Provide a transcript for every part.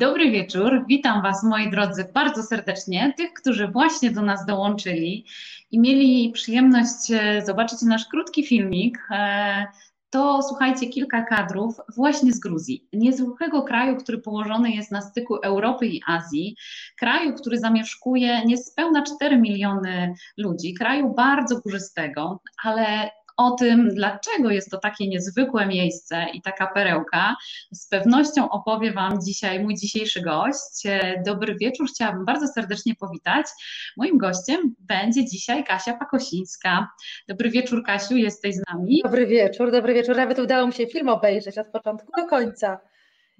Dobry wieczór, witam Was moi drodzy bardzo serdecznie, tych, którzy właśnie do nas dołączyli i mieli przyjemność e, zobaczyć nasz krótki filmik. E, to słuchajcie, kilka kadrów właśnie z Gruzji, niezwykłego kraju, który położony jest na styku Europy i Azji, kraju, który zamieszkuje niespełna 4 miliony ludzi, kraju bardzo górzystego, ale o tym, dlaczego jest to takie niezwykłe miejsce i taka perełka, z pewnością opowie Wam dzisiaj mój dzisiejszy gość. Dobry wieczór, chciałabym bardzo serdecznie powitać. Moim gościem będzie dzisiaj Kasia Pakosińska. Dobry wieczór, Kasiu, jesteś z nami. Dobry wieczór, dobry wieczór. Nawet udało mi się film obejrzeć od początku do końca.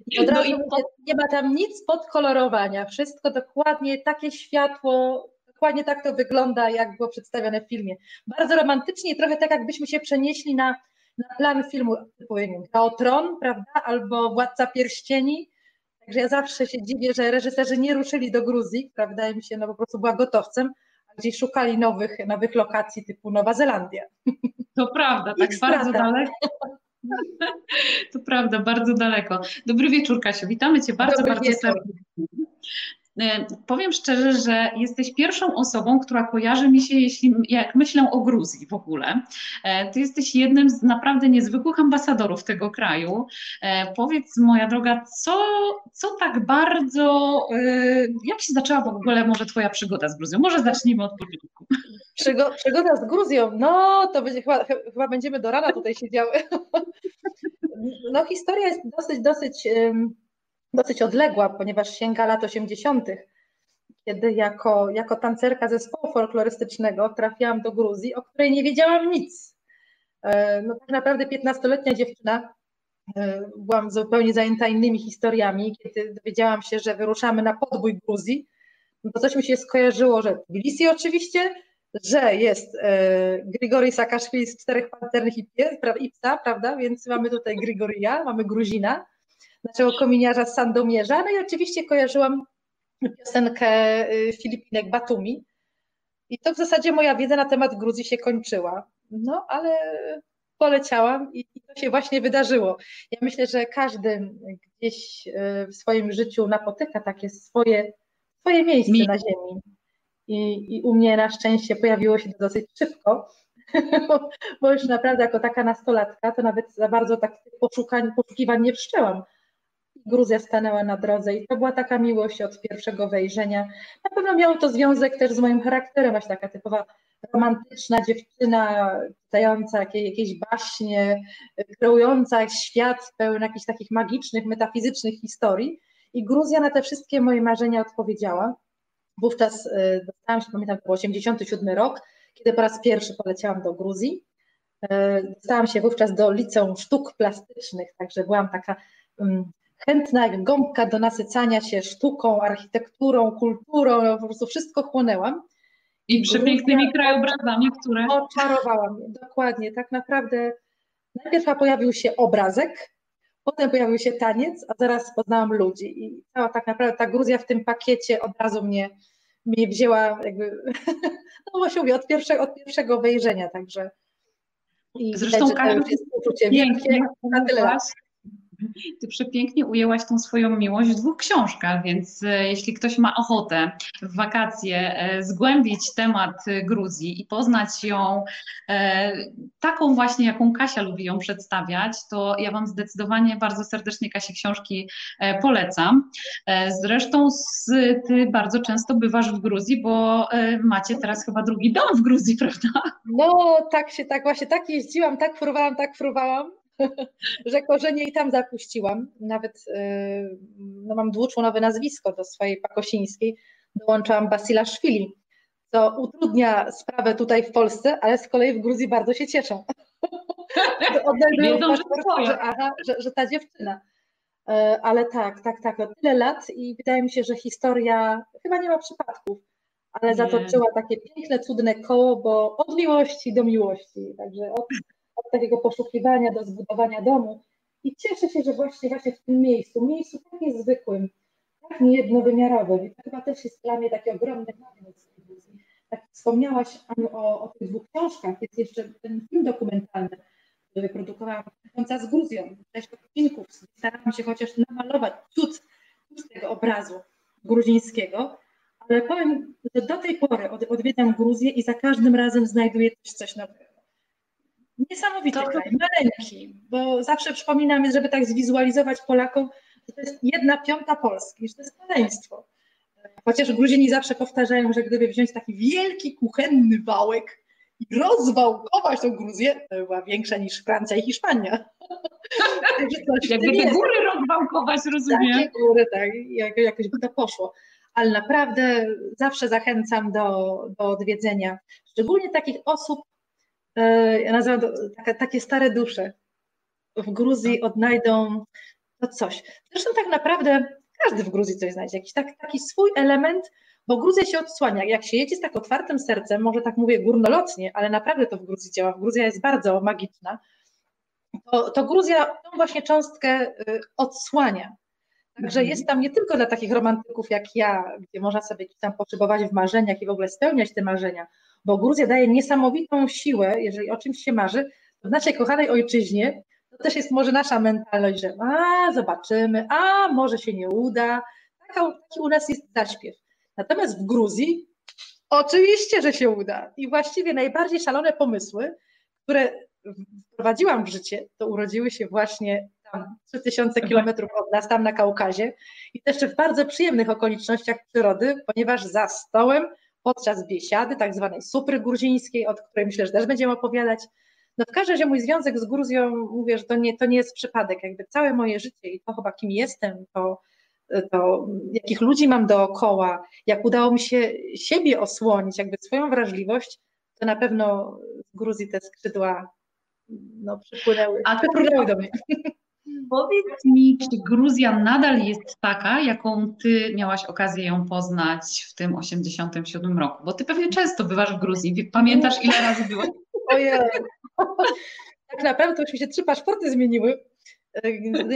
I od no razu i po... nie ma tam nic podkolorowania, wszystko dokładnie takie światło, dokładnie tak to wygląda, jak było przedstawione w filmie. Bardzo romantycznie, trochę tak, jakbyśmy się przenieśli na, na plan filmu typu o Tron, prawda, albo Władca Pierścieni. Także ja zawsze się dziwię, że reżyserzy nie ruszyli do Gruzji, wydaje mi się no, po prostu była gotowcem, a gdzieś szukali nowych, nowych lokacji typu Nowa Zelandia. To prawda, tak bardzo daleko. To prawda, bardzo daleko. Dobry wieczór, Kasiu. Witamy Cię bardzo, Dobry bardzo serdecznie. E, powiem szczerze, że jesteś pierwszą osobą, która kojarzy mi się, jeśli jak myślę o Gruzji w ogóle. E, ty jesteś jednym z naprawdę niezwykłych ambasadorów tego kraju. E, powiedz, moja droga, co, co tak bardzo, jak się zaczęła w ogóle może Twoja przygoda z Gruzją? Może zacznijmy od początku. Przygoda z Gruzją, no to będzie chyba, chyba będziemy do rana tutaj siedziały. No historia jest dosyć, dosyć dosyć odległa, ponieważ sięga lat 80., kiedy jako, jako tancerka zespołu folklorystycznego trafiłam do Gruzji, o której nie wiedziałam nic. E, no tak naprawdę 15-letnia dziewczyna, e, byłam zupełnie zajęta innymi historiami, kiedy dowiedziałam się, że wyruszamy na podbój Gruzji, no to coś mi się skojarzyło, że Tbilisi oczywiście, że jest e, Grigori Sakaszwili z Czterech Pancernych i Psa, prawda, więc mamy tutaj Grigoria, mamy Gruzina, naszego kominiarza z Sandomierza. No i oczywiście kojarzyłam piosenkę y, Filipinek Batumi. I to w zasadzie moja wiedza na temat Gruzji się kończyła. No ale poleciałam i, to się właśnie wydarzyło. Ja myślę, że każdy gdzieś y, w swoim życiu napotyka takie swoje, swoje miejsce Mi. na ziemi. I, I u mnie na szczęście pojawiło się to dosyć szybko, bo już naprawdę jako taka nastolatka to nawet za bardzo tak poszukań, poszukiwań nie wszczęłam. Gruzja stanęła na drodze i to była taka miłość od pierwszego wejrzenia. Na pewno miało to związek też z moim charakterem, właśnie taka typowa romantyczna dziewczyna, czytająca jakieś, baśnie, kreująca świat pełen jakichś takich magicznych, metafizycznych historii. I Gruzja na te wszystkie moje marzenia odpowiedziała. Wówczas y, dostałam się, pamiętam, to był 87 rok, kiedy po raz pierwszy poleciałam do Gruzji. Y, dostałam się wówczas do Liceum Sztuk Plastycznych, także byłam taka mm, chętna jak gąbka do nasycania się sztuką, architekturą, kulturą, no po prostu wszystko chłonęłam. I przepięknymi krajobrazami, które... Oczarowała mnie, dokładnie. Tak naprawdę najpierw pojawił się obrazek, potem pojawił się taniec, a zaraz poznałam ludzi. I cała tak naprawdę ta Gruzja w tym pakiecie od razu mnie, mnie wzięła jakby, no właśnie mówię, od pierwszego, od pierwszego wejrzenia, także... I Zresztą widać, to jest uczucie wielkie, na tyle lat. Ty przepięknie ujęłaś tą swoją miłość w dwóch książkach, więc e, jeśli ktoś ma ochotę w wakacje e, zgłębić temat Gruzji i poznać ją e, taką właśnie, jaką Kasia lubi ją przedstawiać, to ja Wam zdecydowanie bardzo serdecznie Kasi książki polecam. Zresztą Ty bardzo często bywasz w Gruzji, bo macie teraz chyba drugi dom w Gruzji, prawda? No tak się, tak właśnie, tak jeździłam, tak fruwałam, tak fruwałam że korzenie i tam zapuściłam. Nawet y, no, mam dwuczłonowe nazwisko do swojej Pakosińskiej. Dołączałam Basila Szwili, co utrudnia sprawę tutaj w Polsce, ale z kolei w Gruzji bardzo się cieszą. Odnajdują że, aha, że, że ta dziewczyna. Y, ale tak, tak, tak, no tyle lat i wydaje mi się, że historia chyba nie ma przypadków, ale nie. zatoczyła takie piękne, cudne koło, bo od miłości do miłości. Także od od takiego poszukiwania do zbudowania domu. I cieszę się, że właśnie, właśnie w tym miejscu, miejscu tak niezwykłym, tak niejednowymiarowym, i to chyba też jest dla mnie taki ogromny magnes. Tak wspomniałaś o, o tych dwóch książkach, jest jeszcze ten film dokumentalny, który wyprodukowałam z Gruzją, sześć odcinków, starałam się chociaż namalować cud tego obrazu gruzińskiego, ale powiem, że do tej pory odwiedzam Gruzję i za każdym razem znajduję też coś nowego. Niesamowity to... kraj, maleńki, bo zawsze przypominam, żeby tak zwizualizować Polakom, że to jest jedna piąta Polski, że to jest maleństwo. Chociaż Gruzini zawsze powtarzają, że gdyby wziąć taki wielki kuchenny wałek i rozwałkować tą Gruzję, to była większa niż Francja i Hiszpania. Jakby te góry rozwałkować, rozumiem. Takie góry, tak, jakoś by to poszło. Ale naprawdę zawsze zachęcam do, do odwiedzenia. Szczególnie takich osób, ja nazywam to takie, takie stare dusze. W Gruzji odnajdą to coś. Zresztą tak naprawdę każdy w Gruzji coś znajdzie, jakiś tak, taki swój element, bo Gruzja się odsłania. Jak się jedzie z tak otwartym sercem, może tak mówię górnolotnie, ale naprawdę to w Gruzji działa. Gruzja jest bardzo magiczna. To, to Gruzja tą właśnie cząstkę y, odsłania. Także jest tam nie tylko dla takich romantyków jak ja, gdzie można sobie tam potrzebować w marzeniach i w ogóle spełniać te marzenia, bo Gruzja daje niesamowitą siłę, jeżeli o czymś się marzy, to w naszej kochanej ojczyźnie to też jest może nasza mentalność, że a, zobaczymy, a, może się nie uda. Taki u nas jest zaśpiew. Natomiast w Gruzji oczywiście, że się uda. I właściwie najbardziej szalone pomysły, które wprowadziłam w życie, to urodziły się właśnie tam 3000 kilometrów od nas, tam na Kaukazie i też w bardzo przyjemnych okolicznościach przyrody, ponieważ za stołem podczas biesiady, tak zwanej supry gruzińskiej, od której myślę, że też będziemy opowiadać, no w każdym razie mój związek z Gruzją, mówię, że to nie, to nie jest przypadek, jakby całe moje życie i to chyba kim jestem, to, to jakich ludzi mam dookoła, jak udało mi się siebie osłonić, jakby swoją wrażliwość, to na pewno w Gruzji te skrzydła no, przypłynęły, A przypłynęły do mnie. Powiedz mi, czy Gruzja nadal jest taka, jaką ty miałaś okazję ją poznać w tym 87 roku? Bo ty pewnie często bywasz w Gruzji. Pamiętasz, ile razy byłaś? Ojej. Tak naprawdę to już mi się trzy paszporty zmieniły.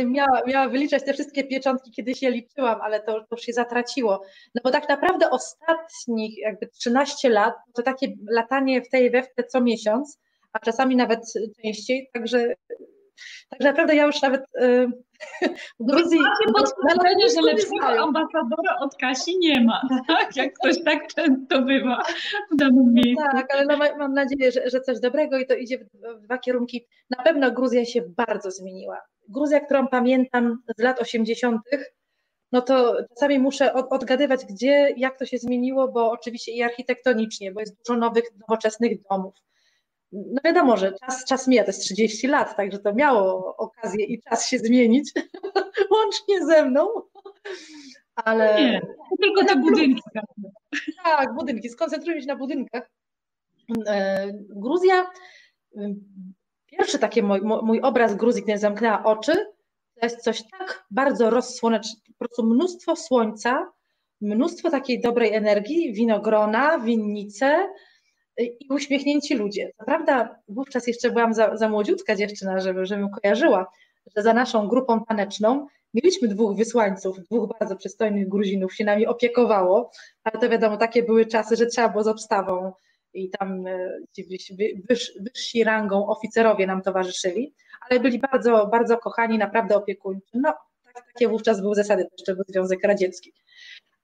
Miała, miała wyliczać te wszystkie pieczątki, kiedyś je liczyłam, ale to, to już się zatraciło. No bo tak naprawdę ostatnich jakby 13 lat to takie latanie w tej we w te co miesiąc, a czasami nawet częściej, także tak naprawdę ja już nawet yy, w Gruzji... Macie potwierdzenie, że lepszego ambasadora od Kasi nie ma, tak? Jak ktoś tak często bywa w danym miejscu. tak, ale no, mam nadzieję, że, że coś dobrego i to idzie w dwa kierunki. Na pewno Gruzja się bardzo zmieniła. Gruzja, którą pamiętam z lat 80., no to czasami muszę odgadywać, gdzie, jak to się zmieniło, bo oczywiście i architektonicznie, bo jest dużo nowych, nowoczesnych domów no wiadomo, że czas, czas mija, to jest 30 lat, także to miało okazję i czas się zmienić, łącznie ze mną. Ale. Nie, tylko te budynki. Tak, budynki. Skoncentrujmy się na budynkach. E, Gruzja, pierwszy taki mój, mój obraz Gruzji, kiedy zamknęła oczy, to jest coś tak bardzo rozsłoneczne, po prostu mnóstwo słońca, mnóstwo takiej dobrej energii, winogrona, winnice, i uśmiechnięci ludzie. Co prawda wówczas jeszcze byłam za, za młodziutka dziewczyna, żeby, żebym kojarzyła, że za naszą grupą taneczną mieliśmy dwóch wysłańców, dwóch bardzo przystojnych Gruzinów się nami opiekowało, ale to wiadomo, takie były czasy, że trzeba było z obstawą i tam e, ci wyż, wyżsi rangą oficerowie nam towarzyszyli, ale byli bardzo, bardzo kochani, naprawdę opiekuńczy. No, tak, takie wówczas były zasady, to jeszcze był Związek Radziecki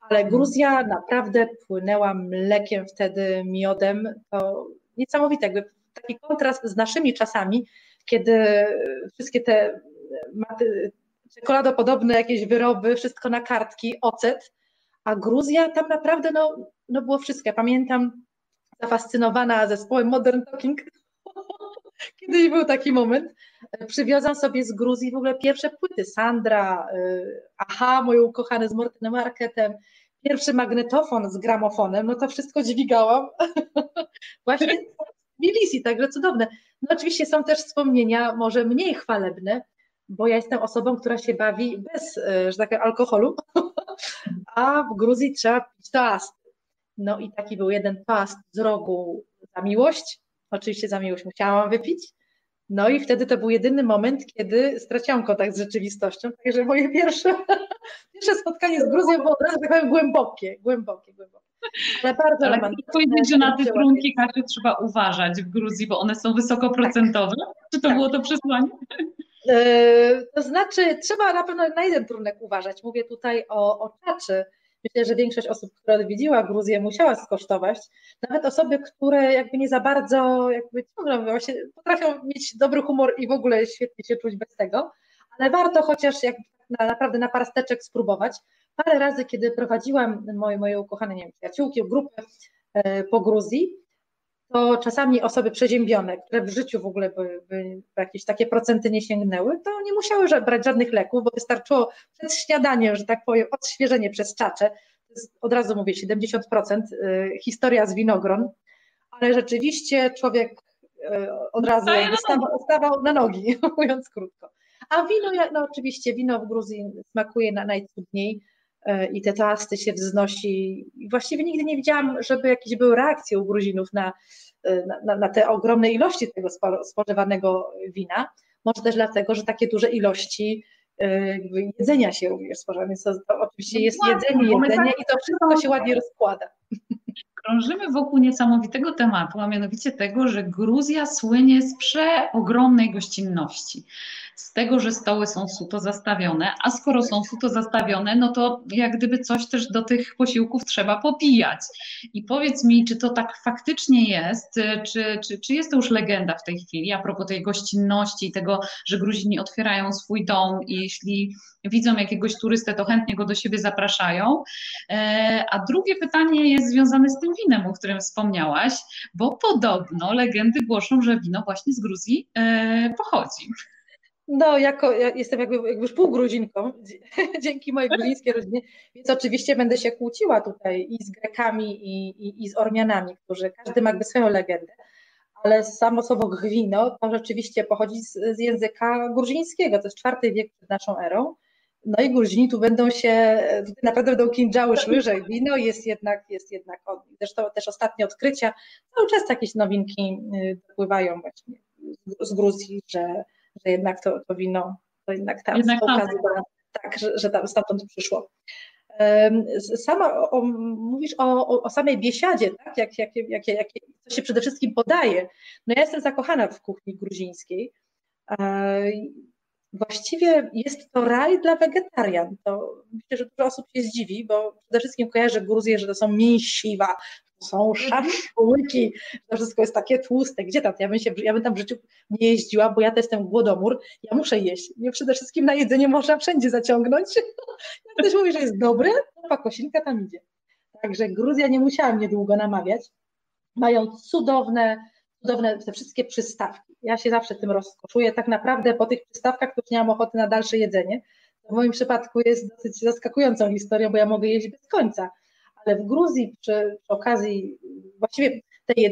ale Gruzja naprawdę płynęła mlekiem wtedy, miodem. To niesamowite, jakby taki kontrast z naszymi czasami, kiedy wszystkie te czekoladopodobne jakieś wyroby, wszystko na kartki, ocet, a Gruzja tam naprawdę no, no było wszystko. Ja pamiętam zafascynowana zespołem Modern Talking, kiedyś był taki moment, przywiozłam sobie z Gruzji w ogóle pierwsze płyty, Sandra, y, Aha, moje ukochane z Mortenem Marketem, pierwszy magnetofon z gramofonem, no to wszystko dźwigałam. Właśnie w Tbilisi, także cudowne. No oczywiście są też wspomnienia może mniej chwalebne, bo ja jestem osobą, która się bawi bez, e, że tak alkoholu, a w Gruzji trzeba pić toast. No i taki był jeden toast z rogu za miłość. Oczywiście za miłość musiałam wypić. No i wtedy to był jedyny moment, kiedy straciłam kontakt z rzeczywistością. Także moje pierwsze, pierwsze spotkanie z Gruzją było od razu tak powiem głębokie, głębokie, głębokie. Ale bardzo Ale powiedzieć, że na te trunki każdy trzeba uważać w Gruzji, bo one są wysokoprocentowe? Czy to tak. było to przesłanie? To znaczy, trzeba na pewno na jeden trunek uważać. Mówię tutaj o, o czaczy. Myślę, że większość osób, która odwiedziła Gruzję, musiała skosztować. Nawet osoby, które jakby nie za bardzo jakby ciągle właśnie potrafią mieć dobry humor i w ogóle świetnie się czuć bez tego, ale warto chociaż na, naprawdę na parsteczek spróbować. Parę razy, kiedy prowadziłam moje, moje ukochane nie wiem, przyjaciółki, grupy e, po Gruzji, to czasami osoby przeziębione, które w życiu w ogóle by, by jakieś takie procenty nie sięgnęły, to nie musiały brać żadnych leków, bo wystarczyło przed śniadaniem, że tak powiem, odświeżenie przez czacze. Od razu mówię, 70% y, historia z winogron, ale rzeczywiście człowiek y, od razu stawał, stawał na nogi, mówiąc krótko. A wino, no oczywiście wino w Gruzji smakuje na najcudniej i te toasty się wznosi. Właściwie nigdy nie widziałam, żeby jakieś były reakcje u Gruzinów na, na, na te ogromne ilości tego spożywanego wina. Może też dlatego, że takie duże ilości jedzenia się również spożywa, więc to, to oczywiście jest jedzenie, jedzenie i to wszystko się ładnie rozkłada krążymy wokół niesamowitego tematu, a mianowicie tego, że Gruzja słynie z przeogromnej gościnności. Z tego, że stoły są suto zastawione, a skoro są suto zastawione, no to jak gdyby coś też do tych posiłków trzeba popijać. I powiedz mi, czy to tak faktycznie jest, czy, czy, czy jest to już legenda w tej chwili a propos tej gościnności i tego, że Gruzini otwierają swój dom i jeśli widzą jakiegoś turystę, to chętnie go do siebie zapraszają. E, a drugie pytanie jest związane z tym winem, o którym wspomniałaś, bo podobno legendy głoszą, że wino właśnie z Gruzji e, pochodzi. No, jako, ja jestem jakby, jakby półgruzinką, dzięki mojej gruzińskiej rodzinie, więc oczywiście będę się kłóciła tutaj i z Grekami, i, i, i z Ormianami, którzy każdy ma jakby swoją legendę, ale samo słowo gwino to rzeczywiście pochodzi z, z języka gruzińskiego, to jest czwarty wiek przed naszą erą, no i Gruzini tu będą się, naprawdę będą kinżały szły, wino jest jednak, jest jednak od. Zresztą też ostatnie odkrycia, cały czas jakieś nowinki y, dopływają właśnie z Gruzji, że, że jednak to, to wino, to jednak tam jednak okazji, tak, że, że tam stamtąd przyszło. Sama o, mówisz o, o, samej biesiadzie, tak? jak, jak, jak, jak, co się przede wszystkim podaje. No ja jestem zakochana w kuchni gruzińskiej. Właściwie jest to raj dla wegetarian. To myślę, że dużo osób się zdziwi, bo przede wszystkim kojarzę Gruzję, że to są mięsiwa, są mhm. szaszłyki, to wszystko jest takie tłuste. Gdzie tam? Ja bym, się, ja bym tam w życiu nie jeździła, bo ja to jestem głodomór, ja muszę jeść. Mnie przede wszystkim na jedzenie można wszędzie zaciągnąć. Jak ktoś mówi, że jest dobre, to pakosinka tam idzie. Także Gruzja nie musiałam niedługo namawiać. Mają cudowne, cudowne te wszystkie przystawki. Ja się zawsze tym rozkoszuję. Tak naprawdę po tych przystawkach to już nie mam ochoty na dalsze jedzenie. W moim przypadku jest dosyć zaskakującą historią, bo ja mogę jeść bez końca. Ale w Gruzji przy, przy okazji, właściwie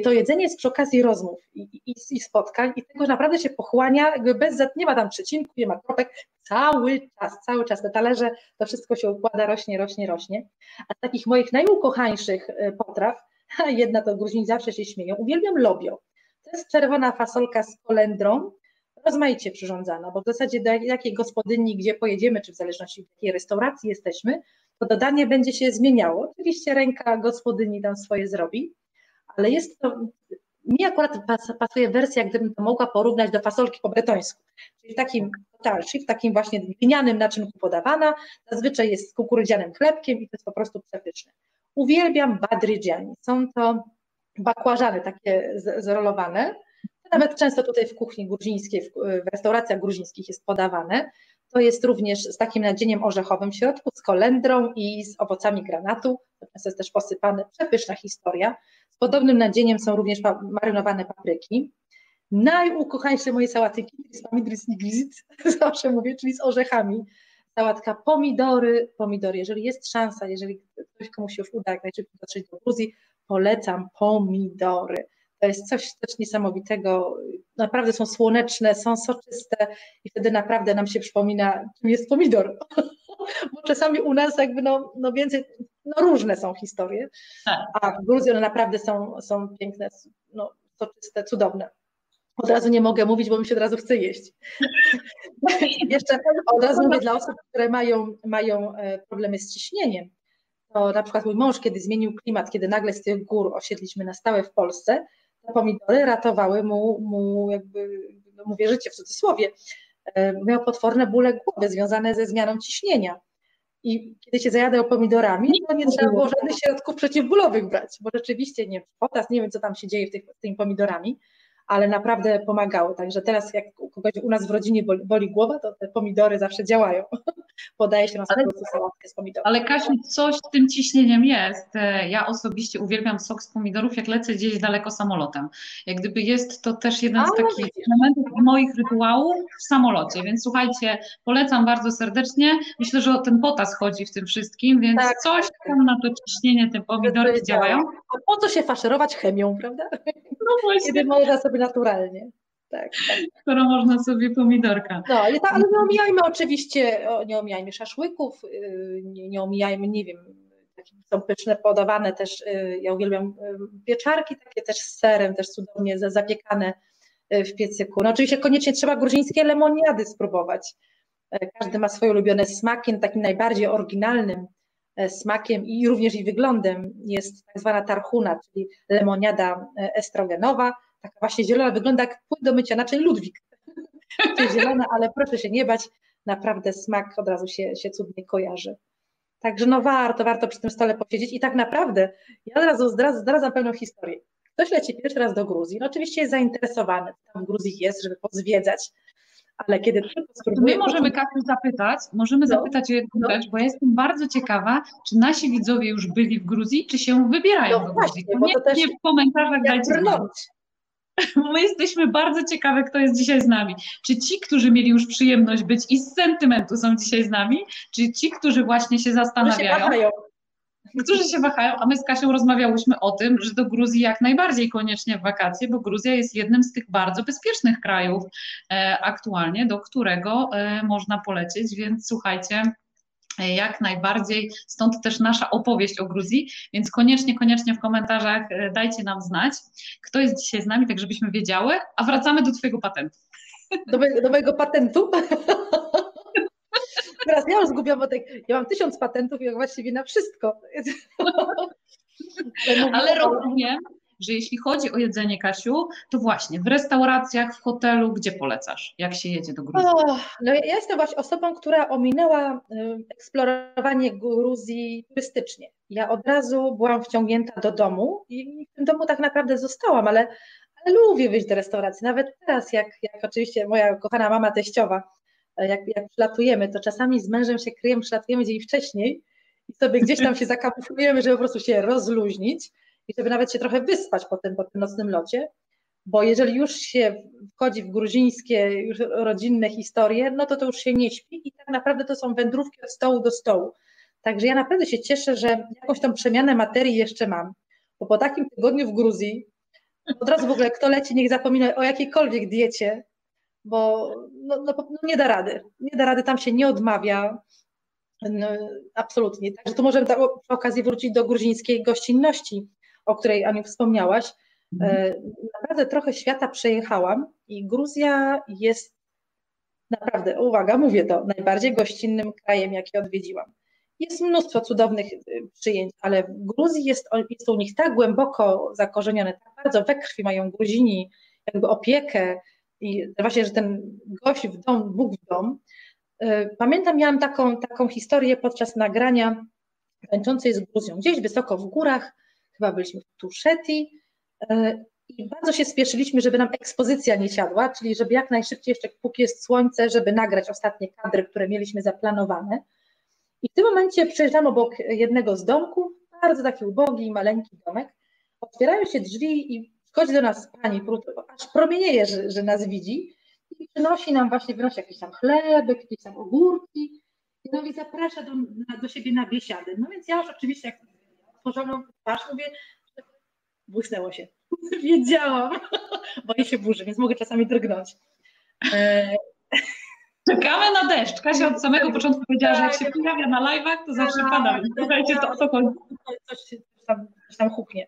to jedzenie jest przy okazji rozmów i, i, i, spotkań i tego naprawdę się pochłania, jakby bez, nie ma tam przecinku, nie ma kropek, cały czas, cały czas te talerze, to wszystko się układa, rośnie, rośnie, rośnie. A z takich moich najukochańszych e, potraw, jedna to Gruzini zawsze się śmieją, uwielbiam lobio. To jest czerwona fasolka z kolendrą, rozmaicie przyrządzana, bo w zasadzie do jakiej gospodyni, gdzie pojedziemy, czy w zależności od jakiej restauracji jesteśmy, to dodanie będzie się zmieniało. Oczywiście ręka gospodyni tam swoje zrobi, ale jest to, mi akurat pasuje wersja, gdybym to mogła porównać do fasolki po bretońsku, czyli takim tarszy, w takim właśnie glinianym naczynku podawana, zazwyczaj jest z kukurydzianym chlebkiem i to jest po prostu przepyszne. Uwielbiam badrydżani. Są to bakłażany takie zrolowane. Nawet często tutaj w kuchni gruzińskiej, w restauracjach gruzińskich jest podawane. To jest również z takim nadzieniem orzechowym w środku, z kolendrą i z owocami granatu. Często jest też posypane, przepyszna historia. Z podobnym nadzieniem są również marynowane papryki. Najukochańsze moje sałaty z pomidry z zawsze mówię, czyli z orzechami. Sałatka pomidory, pomidory. Jeżeli jest szansa, jeżeli ktoś komuś się już uda jak najszybciej dotrzeć do Gruzji, polecam pomidory. To jest coś, coś niesamowitego. Naprawdę są słoneczne, są soczyste i wtedy naprawdę nam się przypomina, czym jest pomidor. Bo czasami u nas jakby no, no więcej, no różne są historie, tak. a w Gruzji one naprawdę są, są piękne, no, soczyste, cudowne. Od razu nie mogę mówić, bo mi się od razu chce jeść. Jeszcze od razu mówię dla osób, które mają, mają e, problemy z ciśnieniem to na przykład mój mąż, kiedy zmienił klimat, kiedy nagle z tych gór osiedliśmy na stałe w Polsce, pomidory ratowały mu, mu jakby, no mówię życie w cudzysłowie, miał potworne bóle głowy związane ze zmianą ciśnienia. I kiedy się zajadało pomidorami, to nie trzeba było żadnych środków przeciwbólowych brać, bo rzeczywiście nie, potas, nie wiem co tam się dzieje w tych, z tymi pomidorami, ale naprawdę pomagało. Także teraz jak u kogoś u nas w rodzinie boli, boli głowa, to te pomidory zawsze działają. Podaje się na ale, sałatkę z pomidorów. Ale Kasiu, coś z tym ciśnieniem jest. E, ja osobiście uwielbiam sok z pomidorów, jak lecę gdzieś daleko samolotem. Jak gdyby jest to też jeden z takich elementów moich rytuałów w samolocie, więc słuchajcie, polecam bardzo serdecznie. Myślę, że o ten potas chodzi w tym wszystkim, więc tak, coś tak, tam na to ciśnienie te pomidory działają. A po co się faszerować chemią, prawda? No właśnie. Kiedy można sobie naturalnie. Tak, tak. Skoro można sobie pomidorka. No, ale, ta, ale nie omijajmy oczywiście, nie omijajmy szaszłyków, y, nie, nie omijajmy, nie wiem, są pyszne, podawane też, y, ja uwielbiam y, pieczarki takie też z serem, też cudownie zapiekane w piecyku. No oczywiście koniecznie trzeba gruzińskie lemoniady spróbować. Każdy ma swoje ulubione smaki, takim najbardziej oryginalnym smakiem i również i wyglądem jest tak zwana tarhuna, czyli lemoniada estrogenowa, taka właśnie zielona, wygląda jak płyn do mycia naczyń Ludwik. Zielona, ale proszę się nie bać, naprawdę smak od razu się, się cudnie kojarzy. Także no warto, warto przy tym stole posiedzieć i tak naprawdę ja od razu zdradzam, zdradzam pewną historię. Ktoś leci pierwszy raz do Gruzji, no oczywiście jest zainteresowany, co tam w Gruzji jest, żeby pozwiedzać, ale kiedy tylko spróbuję... My możemy Kasiu zapytać, możemy no, zapytać o jedną no. rzecz, bo ja jestem bardzo ciekawa, czy nasi widzowie już byli w Gruzji, czy się wybierają no do Gruzji. Właśnie, bo to też w komentarzach dajcie brnąć. My jesteśmy bardzo ciekawe, kto jest dzisiaj z nami. Czy ci, którzy mieli już przyjemność być i z sentymentu są dzisiaj z nami, czy ci, którzy właśnie się zastanawiają, się którzy się wahają, a my z Kasią rozmawiałyśmy o tym, że do Gruzji jak najbardziej koniecznie w wakacje, bo Gruzja jest jednym z tych bardzo bezpiecznych krajów e, aktualnie, do którego e, można polecieć, więc słuchajcie, jak najbardziej, stąd też nasza opowieść o Gruzji, więc koniecznie, koniecznie w komentarzach e, dajcie nam znać, kto jest dzisiaj z nami, tak żebyśmy wiedziały, a wracamy do Twojego patentu. Do, mojego, do mojego patentu? Teraz ja już zgubiłam, bo tak, ja mam tysiąc patentów i właściwie na wszystko. Ale rozumiem, że jeśli chodzi o jedzenie, Kasiu, to właśnie w restauracjach, w hotelu, gdzie polecasz, jak się jedzie do Gruzji? Oh, no ja jestem właśnie osobą, która ominęła y, eksplorowanie Gruzji turystycznie. Ja od razu byłam wciągnięta do domu i w tym domu tak naprawdę zostałam, ale, ale lubię wyjść do restauracji. Nawet teraz, jak, jak oczywiście moja kochana mama teściowa, jak, jak przylatujemy, to czasami z mężem się kryjemy, przylatujemy dzień wcześniej i sobie gdzieś tam się zakamuflujemy, żeby po prostu się rozluźnić i żeby nawet się trochę wyspać po tym, po tym nocnym locie, bo jeżeli już się wchodzi w gruzińskie już rodzinne historie, no to to już się nie śpi i tak naprawdę to są wędrówki od stołu do stołu. Także ja naprawdę się cieszę, że jakąś tą przemianę materii jeszcze mam, bo po takim tygodniu w Gruzji od razu w ogóle kto leci, niech zapomina o jakiejkolwiek diecie, bo no, no, no nie da rady. Nie da rady, tam się nie odmawia. No, absolutnie. Także tu możemy przy okazji wrócić do gruzińskiej gościnności, o której Aniu wspomniałaś. Mhm. E, naprawdę trochę świata przejechałam i Gruzja jest naprawdę, uwaga, mówię to, najbardziej gościnnym krajem, jaki odwiedziłam. Jest mnóstwo cudownych y, przyjęć, ale w Gruzji jest, jest u nich tak głęboko zakorzenione, tak bardzo we krwi mają Gruzini jakby opiekę i właśnie, że ten gość w dom, Bóg w dom. E, pamiętam, miałam taką, taką historię podczas nagrania tańczącej z Gruzją, gdzieś wysoko w górach, chyba byliśmy w Tuszeti e, i bardzo się spieszyliśmy, żeby nam ekspozycja nie siadła, czyli żeby jak najszybciej, jeszcze póki jest słońce, żeby nagrać ostatnie kadry, które mieliśmy zaplanowane. I w tym momencie przejeżdżam obok jednego z domków, bardzo taki ubogi, maleńki domek. Otwierają się drzwi i wchodzi do nas pani, aż promienieje, że, że nas widzi i przynosi nam właśnie, wynosi jakiś tam chlebek, jakieś tam ogórki i no i zaprasza do, do siebie na biesiady. No więc ja już oczywiście jak otworzoną twarz mówię, błysnęło się. Wiedziałam. Boję się burzy, więc mogę czasami drgnąć. E, Czekamy na deszcz. Kasia od samego początku powiedziała, że jak się pojawia na live'ach, to zawsze tak, pada. Słuchajcie, to o to chodzi. Coś, tam, coś tam huknie.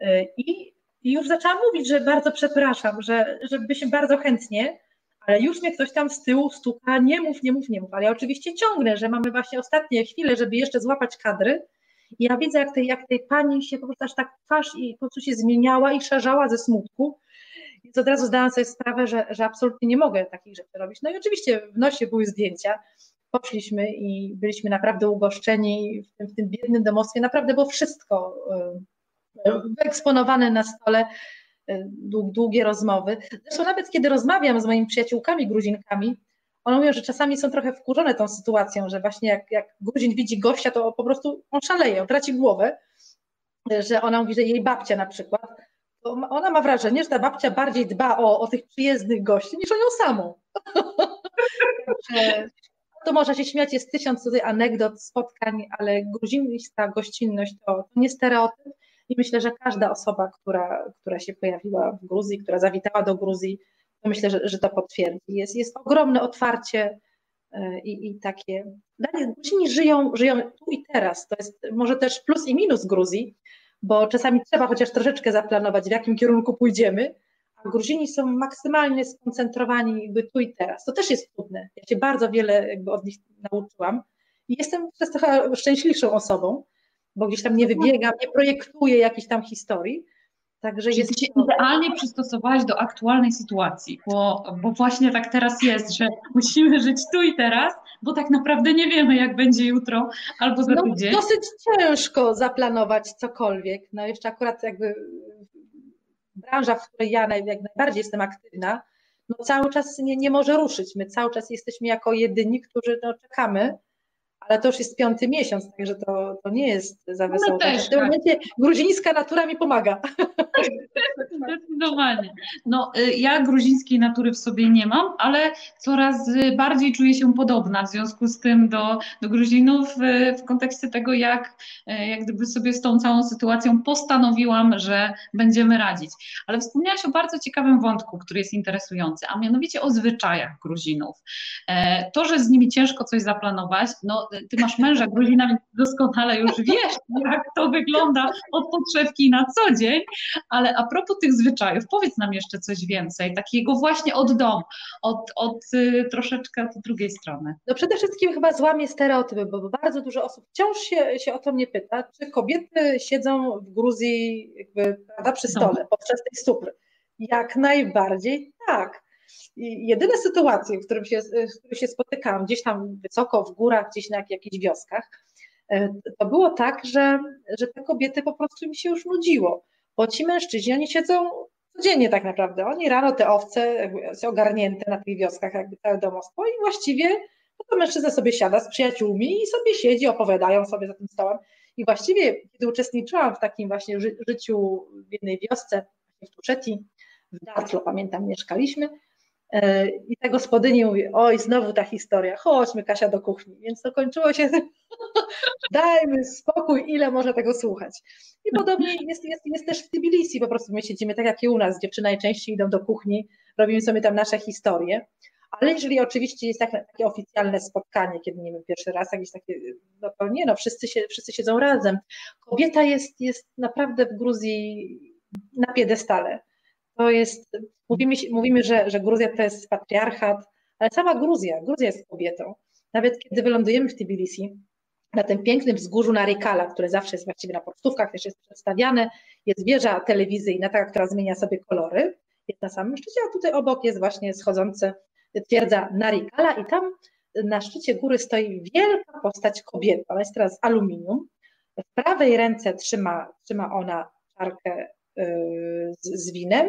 E, I, I już zaczęłam mówić, że bardzo przepraszam, że, że byśmy bardzo chętnie, ale już mnie ktoś tam z tyłu stuka, nie mów, nie mów, nie mów. Ale ja oczywiście ciągnę, że mamy właśnie ostatnie chwile, żeby jeszcze złapać kadry ja widzę, jak tej, jak tej pani się po prostu aż tak twarz i po prostu się zmieniała i szerzała ze smutku. I Więc od razu zdałam sobie sprawę, że, że absolutnie nie mogę takich rzeczy robić. No i oczywiście w nosie były zdjęcia, poszliśmy i byliśmy naprawdę ugoszczeni w tym, w tym biednym domostwie. Naprawdę było wszystko e, wyeksponowane na stole, e, długie rozmowy. Zresztą nawet kiedy rozmawiam z moimi przyjaciółkami gruzinkami, one mówią, że czasami są trochę wkurzone tą sytuacją, że właśnie jak, jak Gruzin widzi gościa, to po prostu on szaleje, on traci głowę, że ona mówi, że jej babcia na przykład, ona ma wrażenie, że ta babcia bardziej dba o, o tych przyjezdnych gości niż o nią samą. to można się śmiać, jest tysiąc tutaj anegdot, spotkań, ale gruzinista gościnność to, to nie stereotyp i myślę, że każda osoba, która, która się pojawiła w Gruzji, która zawitała do Gruzji, myślę, że, że to potwierdzi. Jest, jest ogromne otwarcie e, i, i takie. Gruzini żyją, żyją tu i teraz. To jest może też plus i minus Gruzji, bo czasami trzeba chociaż troszeczkę zaplanować, w jakim kierunku pójdziemy, a Gruzini są maksymalnie skoncentrowani jakby tu i teraz. To też jest trudne. Ja się bardzo wiele jakby od nich nauczyłam i jestem przez trochę szczęśliwszą osobą, bo gdzieś tam nie wybiegam, nie projektuję jakiejś tam historii. Także jest się to... idealnie przystosowałaś do aktualnej sytuacji, bo, bo właśnie tak teraz jest, że musimy żyć tu i teraz, bo tak naprawdę nie wiemy, jak będzie jutro albo za no, tydzień. Dosyć ciężko zaplanować cokolwiek. No jeszcze akurat jakby branża, w której ja jak najbardziej jestem aktywna, no cały czas nie, nie może ruszyć. My cały czas jesteśmy jako jedyni, którzy no, czekamy, ale to już jest piąty miesiąc, także to, to nie jest za no wesoło. Też, w tym tak. momencie gruzińska natura mi pomaga. Zdecydowanie. No, y, ja gruzińskiej natury w sobie nie mam, ale coraz bardziej czuję się podobna w związku z tym do, do Gruzinów y, w kontekście tego, jak, y, jak gdyby sobie z tą całą sytuacją postanowiłam, że będziemy radzić. Ale wspomniałaś o bardzo ciekawym wątku, który jest interesujący, a mianowicie o zwyczajach Gruzinów. E, to, że z nimi ciężko coś zaplanować, no ty masz męża Gruzina, więc doskonale już wiesz, jak to wygląda od podszewki na co dzień, ale a propos tych zwyczajów, powiedz nam jeszcze coś więcej, takiego właśnie od domu, od, od y, troszeczkę od drugiej strony. No przede wszystkim chyba złamie stereotypy, bo bardzo dużo osób wciąż się, się o to mnie pyta, czy kobiety siedzą w Gruzji jakby, prawda, przy stole no. podczas tej supry. Jak najbardziej tak. Jedyne sytuacje, w których się, w się spotykałam, gdzieś tam wysoko w górach, gdzieś na jakichś wioskach, e, to było tak, że, że te kobiety po prostu mi się już nudziło, bo ci mężczyźni, oni siedzą codziennie tak naprawdę, oni rano te owce są ogarnięte na tych wioskach, jakby całe domostwo i właściwie no to mężczyzna sobie siada z przyjaciółmi i sobie siedzi, opowiadają sobie za tym stołem. I właściwie, kiedy uczestniczyłam w takim właśnie ży życiu w jednej wiosce, w Tuszeti, w Dartlo, pamiętam, mieszkaliśmy, I ta gospodyni mówi, oj, znowu ta historia, chodźmy Kasia do kuchni. Więc to kończyło się, dajmy spokój, ile można tego słuchać. I podobnie jest, jest, jest też w Tbilisi, po prostu my siedzimy tak jak i u nas, dziewczyny najczęściej idą do kuchni, robimy sobie tam nasze historie. Ale jeżeli oczywiście jest takie, takie oficjalne spotkanie, kiedy nie wiem, pierwszy raz jakieś takie, no to nie, no wszyscy, się, wszyscy siedzą razem. Kobieta jest, jest naprawdę w Gruzji na piedestale to jest, mówimy, mówimy że, że Gruzja to jest patriarchat, ale sama Gruzja, Gruzja jest kobietą. Nawet kiedy wylądujemy w Tbilisi, na tym pięknym wzgórzu Narikala, które zawsze jest właściwie na podstówkach, też jest przedstawiane, jest wieża telewizyjna, taka, która zmienia sobie kolory, jest na samym szczycie, a tutaj obok jest właśnie schodzące twierdza Narikala i tam na szczycie góry stoi wielka postać kobiety, ona jest teraz z aluminium, w prawej ręce trzyma, trzyma ona czarkę yy, z, z winem,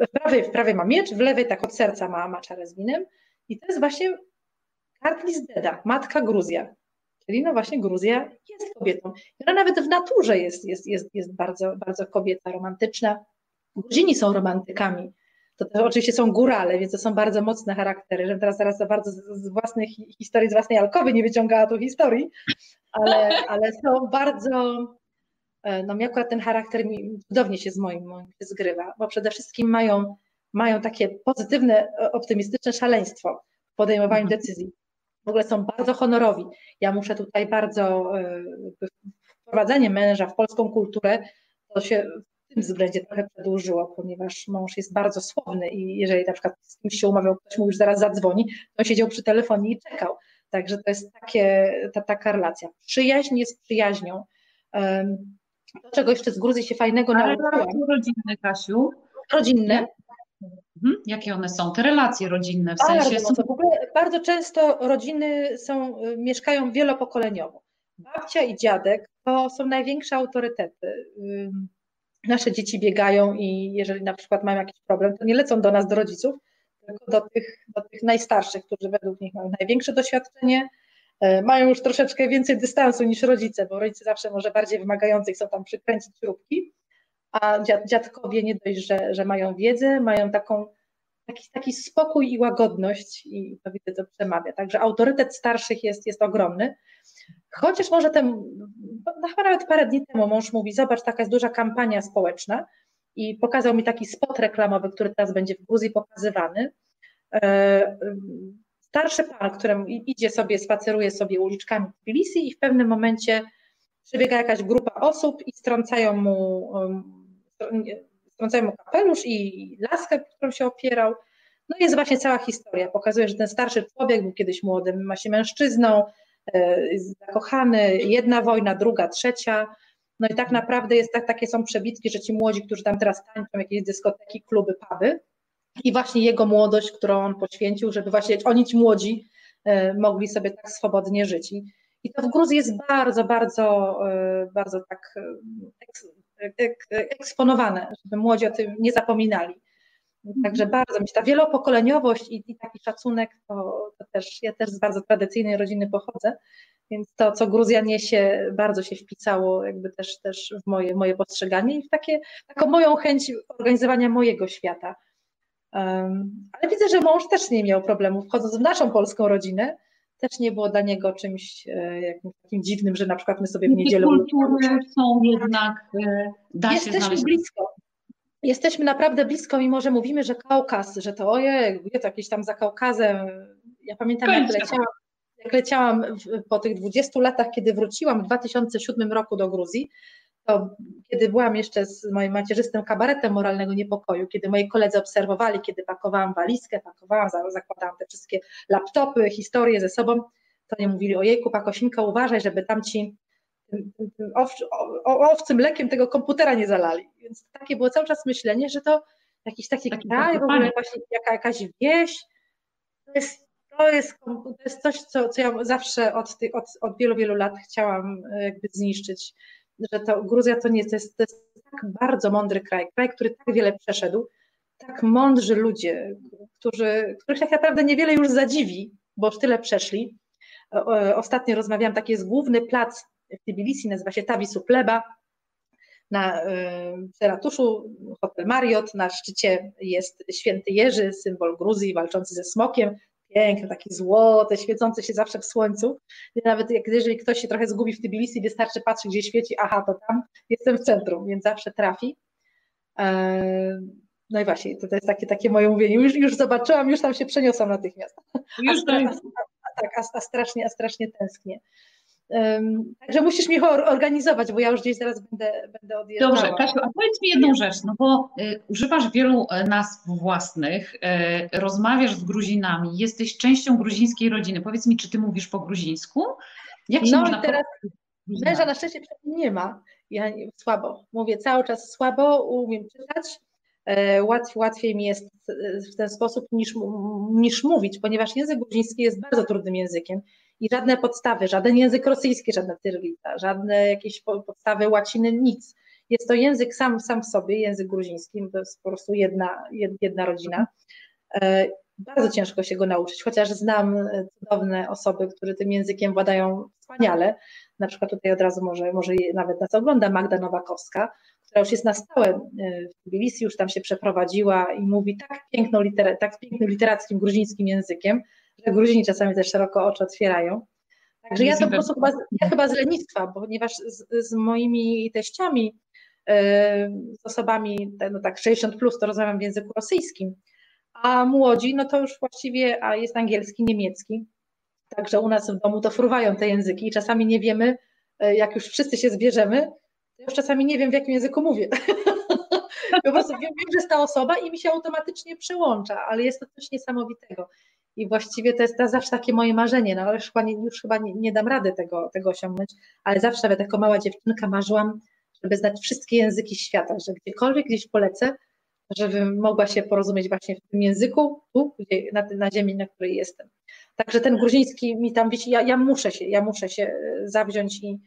w prawej, w prawej ma miecz, w lewej tak od serca ma, ma czarę z winem i to jest właśnie Kartlis Deda, matka Gruzja. Czyli no właśnie Gruzja jest kobietą. Ona nawet w naturze jest, jest, jest, jest bardzo, bardzo kobieta, romantyczna. Gruzini są romantykami. To oczywiście są górale, więc to są bardzo mocne charaktery. Żebym teraz zaraz za bardzo z własnej historii, z własnej alkowy nie wyciągała tu historii, ale, ale są bardzo no mi akurat ten charakter cudownie się z moim, moim zgrywa, bo przede wszystkim mają, mają takie pozytywne, e, optymistyczne szaleństwo w podejmowaniu mhm. decyzji. W ogóle są bardzo honorowi. Ja muszę tutaj bardzo e, wprowadzenie męża w polską kulturę, to się w tym względzie trochę przedłużyło, ponieważ mąż jest bardzo słowny i jeżeli na przykład z kimś się umawiał, ktoś mu już zaraz zadzwoni, to on siedział przy telefonie i czekał. Także to jest takie, ta, taka relacja. Przyjaźń jest przyjaźnią. Czego jeszcze z Gruzji się fajnego Ale nauczyłam. rodzinne, Kasiu. Rodzinne. Mhm. Jakie one są? Te relacje rodzinne w bardzo sensie. Są... W ogóle bardzo często rodziny są, y, mieszkają wielopokoleniowo. Babcia i dziadek to są największe autorytety. Nasze dzieci biegają i jeżeli na przykład mają jakiś problem, to nie lecą do nas, do rodziców, tylko do tych, do tych najstarszych, którzy według nich mają największe doświadczenie, mają już troszeczkę więcej dystansu niż rodzice, bo rodzice zawsze może bardziej wymagający chcą tam przykręcić śrubki, a dziadkowie nie dość, że, że mają wiedzę, mają taką, taki, taki spokój i łagodność i to widzę, to przemawia. Także autorytet starszych jest, jest ogromny. Chociaż może ten, no chyba nawet parę dni temu mąż mówi, zobacz, taka jest duża kampania społeczna i pokazał mi taki spot reklamowy, który teraz będzie w Gruzji pokazywany. Starszy pan, któremu idzie sobie, spaceruje sobie uliczkami Tbilisi i w pewnym momencie przebiega jakaś grupa osób i strącają mu strącają mu kapelusz i laskę, którą się opierał. No jest właśnie cała historia. Pokazuje, że ten starszy człowiek był kiedyś młodym, ma się mężczyzną, e, zakochany, jedna wojna, druga, trzecia. No i tak naprawdę jest tak, takie są przebitki, że ci młodzi, którzy tam teraz tańczą, jakieś dyskoteki, kluby, puby i właśnie jego młodość, którą on poświęcił, żeby właśnie oni ci młodzi e, mogli sobie tak swobodnie żyć. I, to w Gruzji jest bardzo, bardzo, e, bardzo tak eksponowane, żeby młodzi o tym nie zapominali. Także mhm. bardzo mi się ta wielopokoleniowość i, i taki szacunek, to, to, też, ja też z bardzo tradycyjnej rodziny pochodzę, więc to, co Gruzja niesie, bardzo się wpisało jakby też, też w moje, moje postrzeganie i w takie, taką moją chęć organizowania mojego świata. Ale widzę, że mąż też nie miał problemów wchodząc w naszą polską rodzinę, też nie było dla niego czymś e, jakimś takim dziwnym, że na przykład my sobie w niedzielę... kultury są jednak, e, da Jesteśmy znaleźć... blisko. Jesteśmy naprawdę blisko, mimo że mówimy, że Kaukaz, że to ojej, to jakieś tam za Kaukazem. Ja pamiętam, jak leciałam, jak leciałam po tych 20 latach, kiedy wróciłam w 2007 roku do Gruzji, to kiedy byłam jeszcze z moim macierzystym kabaretem moralnego niepokoju, kiedy moi koledzy obserwowali, kiedy pakowałam walizkę, pakowałam, zakładałam te wszystkie laptopy, historie ze sobą, to nie mówili, ojejku, Pakosinka, uważaj, żeby tam ci owcym mlekiem tego komputera nie zalali. Więc takie było cały czas myślenie, że to jakiś taki, taki kraj, w ogóle właśnie jaka, jakaś wieś, to jest, to jest, to jest coś, co, co ja zawsze od, tych, od, od wielu, wielu lat chciałam e, jakby zniszczyć że to Gruzja to nie to jest, to jest tak bardzo mądry kraj, kraj, który tak wiele przeszedł, tak mądrzy ludzie, którzy, których tak naprawdę niewiele już zadziwi, bo już tyle przeszli. Ostatnio rozmawiałam, taki jest główny plac w Tbilisi, nazywa się Tavisu Pleba. Na w ratuszu hotel Marriott, na szczycie jest święty Jerzy, symbol Gruzji, walczący ze smokiem piękne, takie złote, świecące się zawsze w słońcu. I nawet jak, jeżeli ktoś się trochę zgubi w Tbilisi, wystarczy patrzeć, gdzie świeci, aha, to tam jestem w centrum, więc zawsze trafi. E, no i właśnie, to, to jest takie, takie moje mówienie. Już, już zobaczyłam, już tam się przeniosłam natychmiast. Już a, tak, a, a, strasznie, a strasznie tęsknię. Także musisz mi organizować, bo ja już gdzieś zaraz będę, będę odjeżdżała. Dobrze, Kasiu, a powiedz mi jedną rzecz, no bo y, używasz wielu e, nazw własnych, y, rozmawiasz z Gruzinami, jesteś częścią gruzińskiej rodziny. Powiedz mi, czy ty mówisz po gruzińsku? Jak się no można i teraz męża na szczęście nie ma. Ja słabo, mówię cały czas słabo, umiem czytać. E, łatwiej, łatwiej mi jest w ten sposób niż, niż mówić, ponieważ język gruziński jest bardzo trudnym językiem i żadne podstawy, żaden język rosyjski, żadna cyrylica, żadne jakieś podstawy łaciny, nic. Jest to język sam, sam w sobie, język gruziński, to jest po prostu jedna, jedna rodzina. E, bardzo ciężko się go nauczyć, chociaż znam e, cudowne osoby, które tym językiem władają wspaniale. Na przykład tutaj od razu może, może nawet nas ogląda Magda Nowakowska, która już jest na stałe e, w Tbilisi, już tam się przeprowadziła i mówi tak, piękną liter, tak pięknym literackim gruzińskim językiem, że Gruzini czasami też szeroko oczy otwierają. Także ja to po prostu chyba, ja chyba z lenistwa, ponieważ z, z moimi teściami, e, z osobami no tak 60 plus to rozmawiam w języku rosyjskim, a młodzi no to już właściwie a jest angielski, niemiecki. Także u nas w domu to fruwają te języki i czasami nie wiemy, e, jak już wszyscy się zbierzemy, to już czasami nie wiem, w jakim języku mówię. po prostu wiem, wiem, że jest ta osoba i mi się automatycznie przełącza, ale jest to coś niesamowitego. I właściwie to jest to zawsze takie moje marzenie, no ale już chyba nie, już chyba nie, nie dam rady tego, tego osiągnąć, ale zawsze nawet jako mała dziewczynka marzyłam, żeby znać wszystkie języki świata, że gdziekolwiek gdzieś polecę, żebym mogła się porozumieć właśnie w tym języku, tu, gdzie, na, na ziemi, na której jestem. Także ten gruziński mi tam, wiecie, ja, ja muszę się, ja muszę się e, zawziąć i,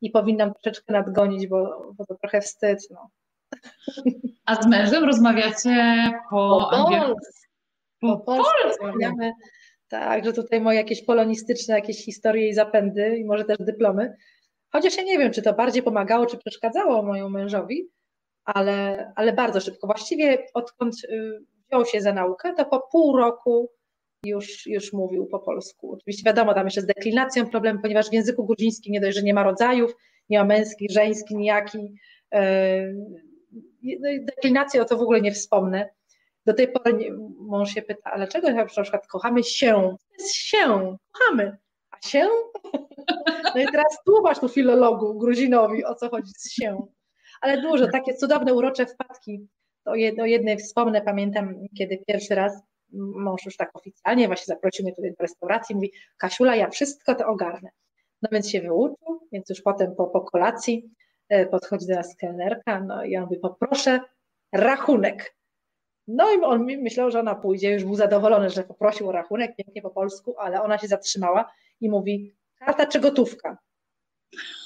i powinnam troszeczkę nadgonić, bo, bo to trochę wstyd. No. A z mężem rozmawiacie po, po polsku? Po, po polsku rozmawiamy. Tak, że tutaj moje jakieś polonistyczne jakieś historie i zapędy i może też dyplomy. Chociaż ja nie wiem, czy to bardziej pomagało, czy przeszkadzało mojemu mężowi, ale, ale bardzo szybko. Właściwie odkąd y, wziął się za naukę, to po pół roku już, już mówił po polsku. Oczywiście wiadomo, tam jeszcze z deklinacją problem, ponieważ w języku gruzińskim nie dość, że nie ma rodzajów, nie ma męski, żeński, nijaki. Y, no deklinację o to w ogóle nie wspomnę. Do tej pory nie, mąż się pyta, ale czego na przykład kochamy się? To jest się, kochamy. A się? No i teraz tłumacz tu filologu Gruzinowi, o co chodzi z się. Ale dużo, takie cudowne, urocze wpadki. O jednej wspomnę, pamiętam, kiedy pierwszy raz mąż już tak oficjalnie właśnie zaprosił mnie tutaj do restauracji, mówi, Kasiula, ja wszystko to ogarnę. No więc się wyuczył, więc już potem po, po kolacji e, podchodzi do nas kelnerka, no i on mówi, poproszę rachunek. No i on myślał, że ona pójdzie, już był zadowolony, że poprosił o rachunek, pięknie po polsku, ale ona się zatrzymała i mówi, karta czy gotówka?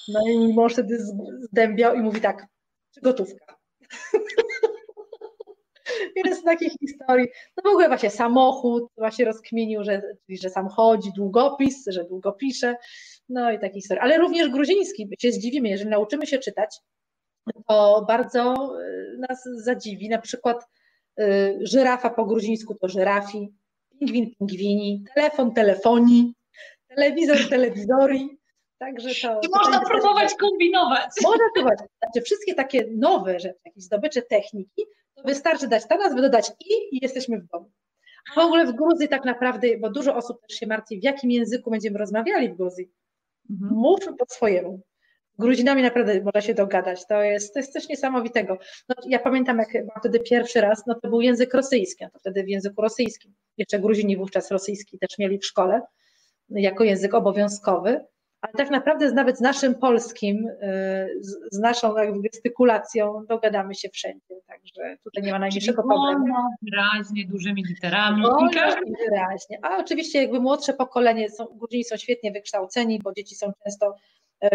No i mąż wtedy zdębiał i mówi tak, czy gotówka? Z takich historii, no w ogóle właśnie samochód, właśnie rozkminił, że, że sam chodzi, długopis, że długo pisze, no i takie historie. Ale również gruziński, się zdziwimy, jeżeli nauczymy się czytać, to bardzo y, nas zadziwi, na przykład żyrafa po gruzińsku to żyrafi, pingwin pingwini, telefon telefonii, telewizor telewizori, Także to, I można próbować też, kombinować. Można próbować. Znaczy, wszystkie takie nowe rzeczy, jakieś zdobycze techniki, to wystarczy dać ta nazwę, dodać i i jesteśmy w domu. A w ogóle w Gruzji tak naprawdę, bo dużo osób też się martwi, w jakim języku będziemy rozmawiali w Gruzji. Mhm. Mów po swojemu. Gruzinami naprawdę można się dogadać. To jest, to jest coś niesamowitego. No, ja pamiętam, jak byłam wtedy pierwszy raz, no to był język rosyjski, no to wtedy w języku rosyjskim. Jeszcze Gruzini wówczas rosyjski też mieli w szkole jako język obowiązkowy ale tak naprawdę nawet z naszym polskim, y, z, naszą jakby gestykulacją dogadamy się wszędzie, także tutaj nie ma najmniejszego problemu. wyraźnie, dużymi literami. Wolno i wyraźnie. A oczywiście jakby młodsze pokolenie, są, Gruzini są świetnie wykształceni, bo dzieci są często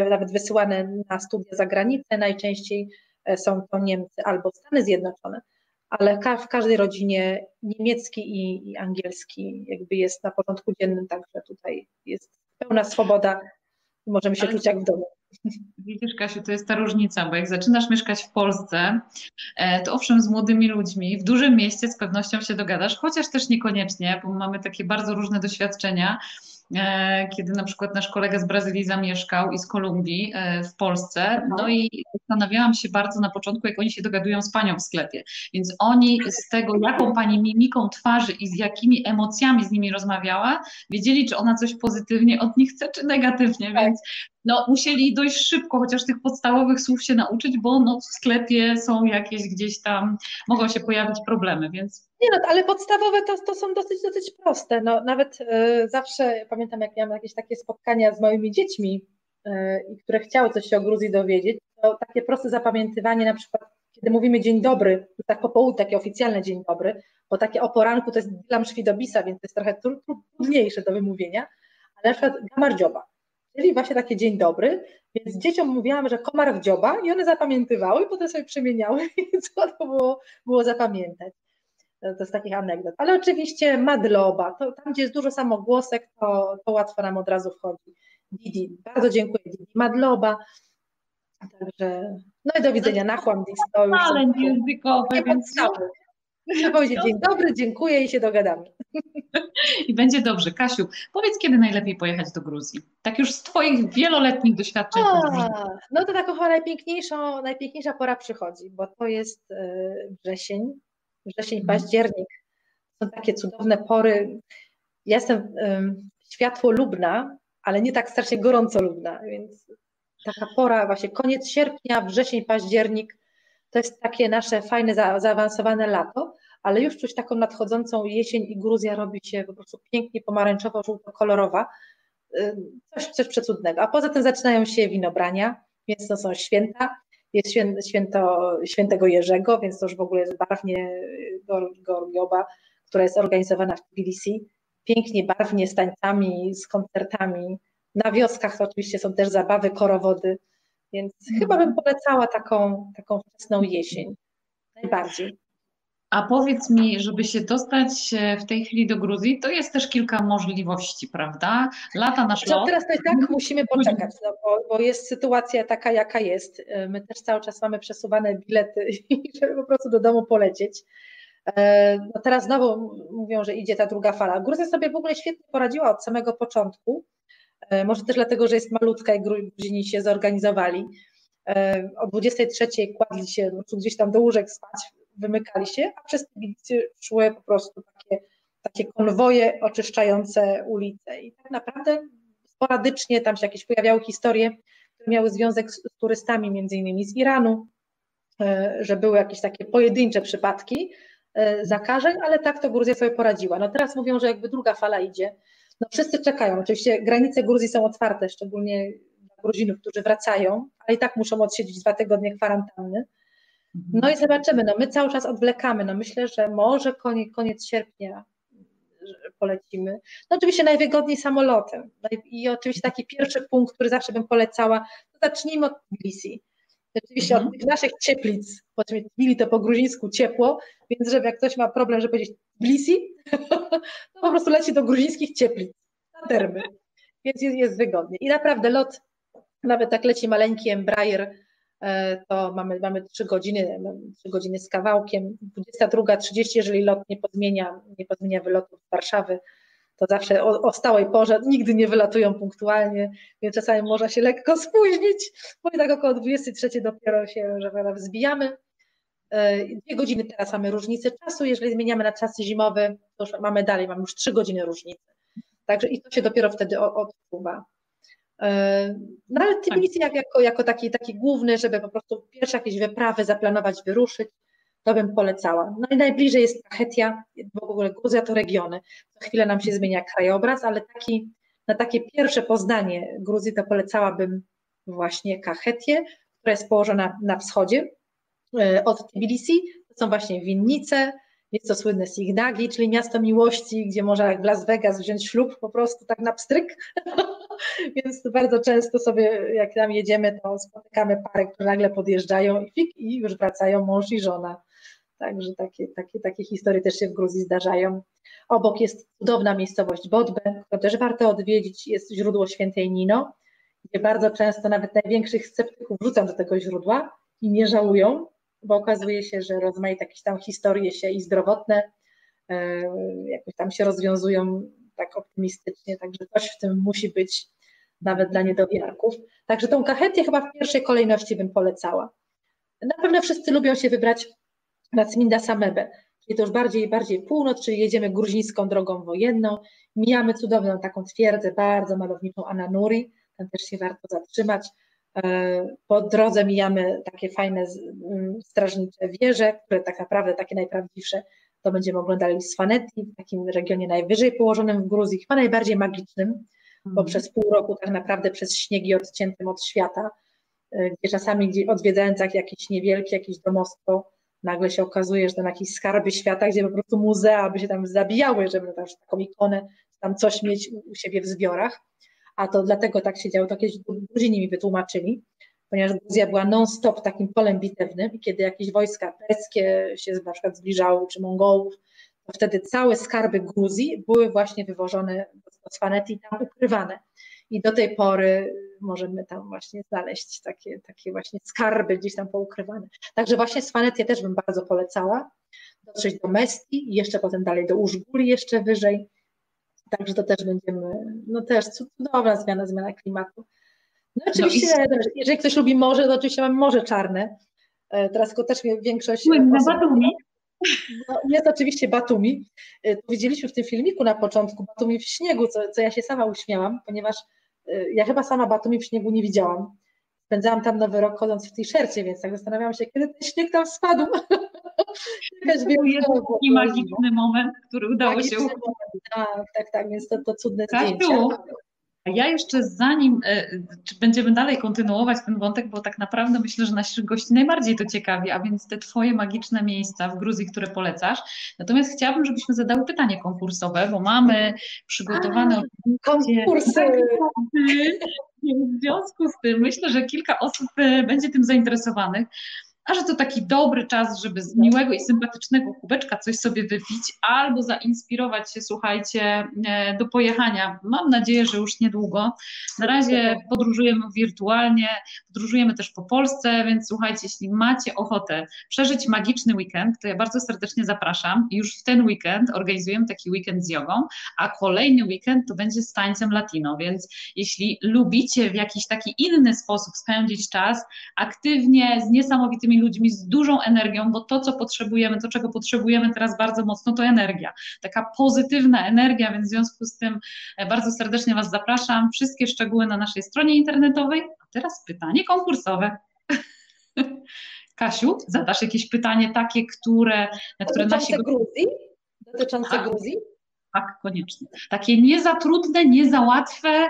nawet wysyłane na studia za granicę, najczęściej e, są to Niemcy albo Stany Zjednoczone, ale w każdej rodzinie niemiecki i, i angielski jakby jest na porządku dziennym, także tutaj jest pełna swoboda możemy się Ale... czuć jak w domu. Widzisz, Kasiu, to jest ta różnica, bo jak zaczynasz mieszkać w Polsce, e, to owszem, z młodymi ludźmi, w dużym mieście z pewnością się dogadasz, chociaż też niekoniecznie, bo mamy takie bardzo różne doświadczenia. E, kiedy na przykład nasz kolega z Brazylii zamieszkał i z Kolumbii e, w Polsce. No i zastanawiałam się bardzo na początku, jak oni się dogadują z panią w sklepie. Więc oni z tego, jaką pani mimiką twarzy i z jakimi emocjami z nimi rozmawiała, wiedzieli, czy ona coś pozytywnie od nich chce, czy negatywnie. Tak. Więc no, musieli dość szybko chociaż tych podstawowych słów się nauczyć, bo no, w sklepie są jakieś gdzieś tam, mogą się pojawić problemy, więc... Nie no, ale podstawowe to, to są dosyć, dosyć proste. No, nawet y, zawsze pamiętam, jak miałam jakieś takie spotkania z moimi dziećmi, y, które chciały coś się o Gruzji dowiedzieć, to takie proste zapamiętywanie, na przykład kiedy mówimy dzień dobry, tak po południu, takie oficjalne dzień dobry, bo takie o poranku to jest dla szwidobisa, więc to jest trochę trudniejsze do wymówienia, ale na przykład gamardzioba czyli właśnie takie dzień dobry, więc dzieciom mówiłam, że komar w dzioba i one zapamiętywały potem sobie przemieniały, więc łatwo było, było zapamiętać. To jest takich anegdot. Ale oczywiście madloba, to tam gdzie jest dużo samogłosek, to, to łatwo nam od razu wchodzi. Didi, bardzo dziękuję Didi. Madloba. Także, no i do widzenia, nachłam to już. Talent językowy, więc... Trzeba powiedzieć dzień dobry, dziękuję i się dogadamy. I będzie dobrze. Kasiu, powiedz, kiedy najlepiej pojechać do Gruzji? Tak już z Twoich wieloletnich doświadczeń. A, no to taka chyba najpiękniejsza, najpiękniejsza pora przychodzi, bo to jest e, wrzesień, wrzesień, mhm. październik. Są takie cudowne pory. Ja jestem światłolubna, ale nie tak strasznie gorącolubna, więc taka pora, właśnie koniec sierpnia, wrzesień, październik, to jest takie nasze fajne, za, zaawansowane lato, ale już czuć taką nadchodzącą jesień i Gruzja robi się po prostu pięknie pomarańczowo-żółto-kolorowa. Coś, coś przecudnego. A poza tym zaczynają się winobrania, więc to są święta jest święto, świętego Jerzego, więc to już w ogóle jest barwnie Gorgioba, która jest organizowana w Tbilisi. Pięknie, barwnie, z tańcami, z koncertami. Na wioskach to oczywiście są też zabawy, korowody, więc mm. chyba bym polecała taką, taką wczesną jesień. Najbardziej. A powiedz mi, żeby się dostać e, w tej chwili do Gruzji, to jest też kilka możliwości, prawda? Lata nasz lot. Teraz to i tak musimy poczekać, no bo, bo, jest sytuacja taka, jaka jest. E, my też cały czas mamy przesuwane bilety, żeby po prostu do domu polecieć. E, no teraz znowu mówią, że idzie ta druga fala. Gruzja sobie w ogóle świetnie poradziła od samego początku. Może też dlatego, że jest malutka i Gruzini się zorganizowali. O 23 kładli się gdzieś tam do łóżek spać wymykali się, a przez Tbilisi szły po prostu takie, takie konwoje oczyszczające ulice. I tak naprawdę sporadycznie tam się jakieś pojawiały historie, które miały związek z, turystami, między innymi z Iranu, e, że były jakieś takie pojedyncze przypadki e, zakażeń, ale tak to Gruzja sobie poradziła. No teraz mówią, że jakby druga fala idzie. No wszyscy czekają. Oczywiście granice Gruzji są otwarte, szczególnie dla Gruzinów, którzy wracają, ale i tak muszą odsiedzieć dwa tygodnie kwarantanny. No i zobaczymy, no my cały czas odwlekamy, no myślę, że może koniec, koniec sierpnia polecimy. No oczywiście najwygodniej samolotem no i, oczywiście taki pierwszy punkt, który zawsze bym polecała, to zacznijmy od Tbilisi. Oczywiście mhm. od tych naszych cieplic, bo Tbilisi to po gruzińsku ciepło, więc żeby jak ktoś ma problem, żeby powiedzieć Tbilisi, to po prostu leci do gruzińskich cieplic, na termy, więc jest, jest wygodnie. I naprawdę lot, nawet tak leci maleńki Embraer, E, to mamy, mamy 3 godziny, 3 godziny z kawałkiem. 22.30, jeżeli lot nie podmienia, nie podmienia wylotu z Warszawy, to zawsze o, o, stałej porze, nigdy nie wylatują punktualnie, więc czasami można się lekko spóźnić, bo i tak około 23 dopiero się, że tak wzbijamy. E, dwie godziny teraz mamy różnicę czasu, jeżeli zmieniamy na czas zimowy, to już mamy dalej, mamy już 3 godziny różnicy. Także i to się dopiero wtedy odczuwa. No ale Tbilisi tak. jako, jako taki, taki główny, żeby po prostu pierwsze jakieś wyprawy zaplanować, wyruszyć, to bym polecała. No i najbliżej jest Kachetia, w ogóle Gruzja to regiony. Co chwilę nam się zmienia krajobraz, ale taki, na takie pierwsze poznanie Gruzji to polecałabym właśnie Kachetię, która jest położona na wschodzie e, od Tbilisi. To są właśnie winnice, jest to słynne Signagi, czyli miasto miłości, gdzie można jak w Las Vegas wziąć ślub po prostu tak na pstryk. Więc bardzo często sobie, jak tam jedziemy, to spotykamy pary, które nagle podjeżdżają i fik, i już wracają mąż i żona. Także takie, takie, takie historie też się w Gruzji zdarzają. Obok jest cudowna miejscowość Bodbe, którą też warto odwiedzić. Jest źródło świętej Nino, gdzie bardzo często nawet największych sceptyków wrzucam do tego źródła i nie żałują, bo okazuje się, że rozmaite jakieś tam historie się i zdrowotne e, jakoś tam się rozwiązują tak optymistycznie, także coś w tym musi być nawet dla niedowiarków. Także tą kachetię chyba w pierwszej kolejności bym polecała. Na pewno wszyscy lubią się wybrać na Cminda Samebę, czyli to już bardziej bardziej północ, czyli jedziemy gruzińską drogą wojenną, mijamy cudowną taką twierdzę, bardzo malowniczą Ananuri, tam też się warto zatrzymać. E, po drodze mijamy takie fajne mm, strażnicze wieże, które tak naprawdę takie najprawdziwsze to będziemy oglądali Swanetti w takim regionie najwyżej położonym w Gruzji, chyba najbardziej magicznym, bo mhm. przez pół roku tak naprawdę przez śniegi odciętym od świata, e, gdzie czasami gdzie odwiedzając jakieś niewielkie, jakieś domostwo, nagle się okazuje, że tam jakieś skarby świata, gdzie po prostu muzea by się tam zabijały, żeby tam taką ikonę, tam coś mieć u siebie w zbiorach. A to dlatego tak się działo, to kiedyś Gruzini mi wytłumaczyli, ponieważ Gruzja była non-stop takim polem bitewnym i kiedy jakieś wojska perskie się na przykład zbliżały, czy Mongołów, to wtedy całe skarby Gruzji były właśnie wywożone do Swanety i tam ukrywane. I do tej pory możemy tam właśnie znaleźć takie, takie właśnie skarby gdzieś tam poukrywane. Także właśnie Swanetię też bym bardzo polecała. Dotrzeć do Mestii i jeszcze potem dalej do Użguli, jeszcze wyżej. Także to też będziemy, no też cudowna zmiana, zmiana klimatu. No, oczywiście, no i... jeżeli ktoś lubi morze, to oczywiście mamy Morze Czarne. E, teraz tylko też większość... Na Batumi. No, jest oczywiście Batumi. E, widzieliśmy w tym filmiku na początku Batumi w śniegu, co, co ja się sama uśmiałam, ponieważ e, ja chyba sama Batumi w śniegu nie widziałam. Spędzałam tam nowy rok chodząc w tej szercie, więc tak zastanawiałam się, kiedy ten śnieg tam spadł. To jest taki magiczny moment, który udało magiczny się moment, Tak, tak, tak, więc to, to cudne Kasiu, zdjęcia. Ja jeszcze zanim, e, czy będziemy dalej kontynuować ten wątek, bo tak naprawdę myślę, że naszych gości najbardziej to ciekawi, a więc te Twoje magiczne miejsca w Gruzji, które polecasz. Natomiast chciałabym, żebyśmy zadały pytanie konkursowe, bo mamy przygotowane a, konkursy. W związku z tym myślę, że kilka osób e, będzie tym zainteresowanych a że to taki dobry czas, żeby z miłego i sympatycznego kubeczka coś sobie wypić albo zainspirować się, słuchajcie, e, do pojechania. Mam nadzieję, że już niedługo. Na razie podróżujemy wirtualnie, podróżujemy też po Polsce, więc słuchajcie, jeśli macie ochotę przeżyć magiczny weekend, to ja bardzo serdecznie zapraszam. Już w ten weekend organizujemy taki weekend z jogą, a kolejny weekend to będzie z tańcem latino, więc jeśli lubicie w jakiś taki inny sposób spędzić czas, aktywnie, z niesamowitymi ludźmi z dużą energią, bo to, co potrzebujemy, to, czego potrzebujemy teraz bardzo mocno, to energia. Taka pozytywna energia, więc w związku z tym e, bardzo serdecznie Was zapraszam. Wszystkie szczegóły na naszej stronie internetowej. A teraz pytanie konkursowe. Kasiu, zadasz jakieś pytanie takie, które, na które nasi... Gruzji? Dotyczące tak. Gruzji? Tak, koniecznie. Takie nie za trudne, nie za łatwe,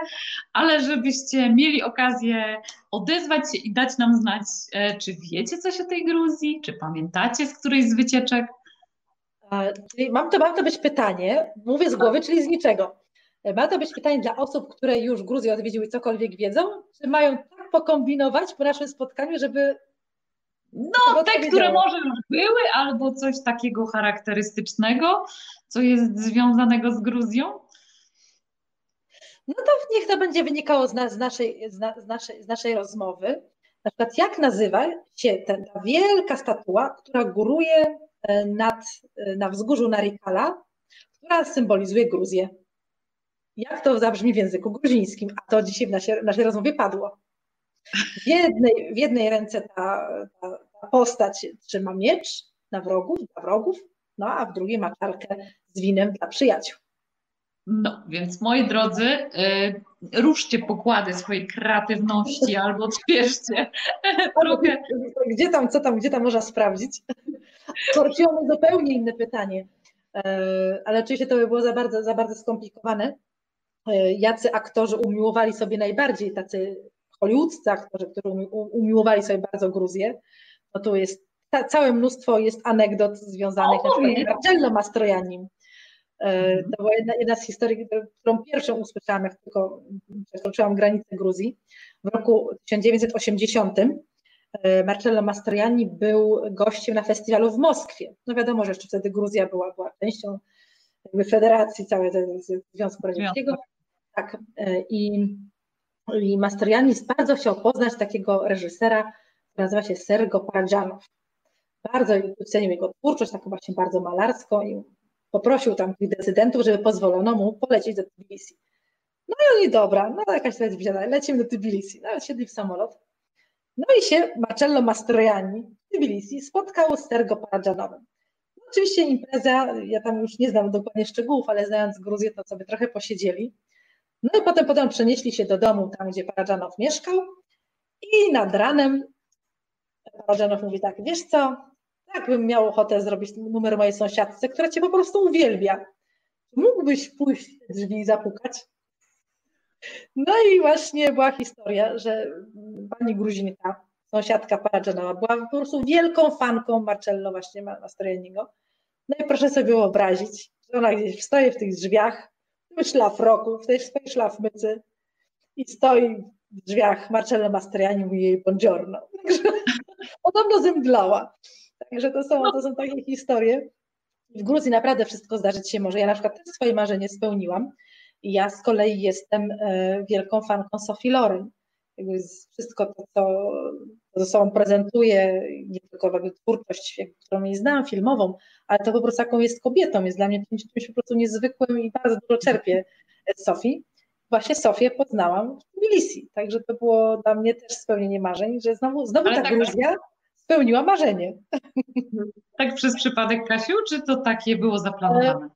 ale żebyście mieli okazję odezwać się i dać nam znać, e, czy wiecie coś o tej Gruzji, czy pamiętacie z którejś z wycieczek. Mam to, mam to być pytanie, mówię z głowy, czyli z niczego. E, ma to być pytanie dla osób, które już Gruzję odwiedziły i cokolwiek wiedzą, czy mają tak pokombinować po naszym spotkaniu, żeby no, te, które może już były, albo coś takiego charakterystycznego, co jest związanego z Gruzją? No to niech to będzie wynikało z, z, naszej, z, na, z, naszej, z naszej rozmowy. Na przykład, jak nazywa się ten, ta wielka statua, która góruje e, nad, e, na wzgórzu Narikala, która symbolizuje Gruzję. Jak to zabrzmi w języku gruzińskim? A to dzisiaj w naszej, w naszej rozmowie padło. W jednej, w jednej ręce ta, ta, ta postać trzyma miecz na wrogów, dla wrogów, no a w drugiej ma czarkę z winem dla przyjaciół. No, więc moi drodzy, yy, ruszcie pokłady swojej kreatywności albo odświeżcie trochę. Gdzie tam, co tam, gdzie tam można sprawdzić? Korciło zupełnie inne pytanie, yy, ale oczywiście to by było za bardzo, za bardzo skomplikowane. Yy, jacy aktorzy umiłowali sobie najbardziej, tacy hollywoodzcy aktorzy, którzy umiłowali sobie bardzo Gruzję, no tu jest ta, całe mnóstwo jest anegdot związanych, o, na przykład Marcello Mastroiannim. E, mhm. To była jedna, jedna z historii, którą pierwszą usłyszałam, jak tylko przekroczyłam granicę Gruzji. W roku 1980 e, Marcello Mastroianni był gościem na festiwalu w Moskwie. No wiadomo, że jeszcze wtedy Gruzja była, była częścią jakby federacji całej Związku Radzieckiego. Tak. E, I, i Mastroianni bardzo chciał poznać takiego reżysera, nazywa się Sergo Paradżanow bardzo cenił jego twórczość, taką właśnie bardzo malarską i poprosił tam tych decydentów, żeby pozwolono mu polecieć do Tbilisi. No i oni, dobra, no jakaś to jest wzięta, lecimy do Tbilisi. Nawet siedli w samolot. No i się Marcello Mastroianni w Tbilisi spotkał z Sergo Paradżanowem. No, oczywiście impreza, ja tam już nie znam dokładnie szczegółów, ale znając Gruzję, to sobie trochę posiedzieli. No i potem, potem przenieśli się do domu, tam gdzie Paradżanow mieszkał i nad ranem Paradżanow mówi tak, wiesz co, tak bym miał ochotę zrobić numer mojej sąsiadce, która cię po prostu uwielbia. Mógłbyś pójść drzwi i zapukać? No i właśnie była historia, że pani Gruzinka, sąsiadka Paradżanowa, była po prostu wielką fanką Marcello właśnie Mastroianniego. No i proszę sobie wyobrazić, że ona gdzieś wstaje w tych drzwiach, w szlafroku, w tej swojej szlafmycy i stoi w drzwiach Marcello Mastroianni i mówi jej buongiorno. Także podobno zemdlała. Także to są, to są takie historie. W Gruzji naprawdę wszystko zdarzyć się może. Ja na przykład też swoje marzenie spełniłam. Ja z kolei jestem e, wielką fanką Sophie Loren. Wszystko to, co ze sobą prezentuje, nie tylko jakby twórczość, którą jej znam, filmową, ale to po prostu jaką jest kobietą, jest dla mnie czymś, czymś po prostu niezwykłym i bardzo dużo czerpię z Sofii. Właśnie Sofię poznałam w Tbilisi, także to było dla mnie też spełnienie marzeń, że znowu, znowu ta tak, Gruzja spełniła marzenie. Tak przez przypadek, Kasiu, czy to takie było zaplanowane? E,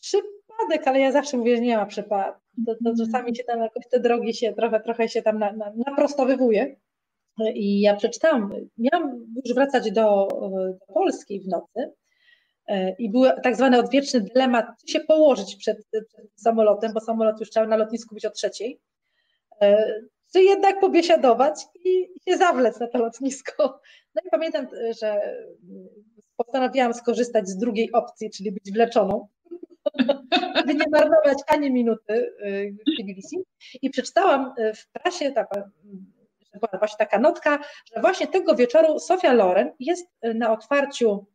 przypadek, ale ja zawsze mówię, że nie ma przypadku. To, to czasami się tam jakoś te drogi się trochę, trochę się tam na, na, naprostowywuje. I ja przeczytałam, miałam już wracać do, do Polski w nocy e, i był tak zwany odwieczny dylemat, czy się położyć przed, przed samolotem, bo samolot już chciał na lotnisku być o trzeciej. czy jednak pobiesiadować i się zawlec na to lotnisko. No i pamiętam, że postanowiłam skorzystać z drugiej opcji, czyli być wleczoną, żeby nie marnować ani minuty w Tbilisi. I przeczytałam w prasie, taka, była właśnie taka notka, że właśnie tego wieczoru Sofia Loren jest na otwarciu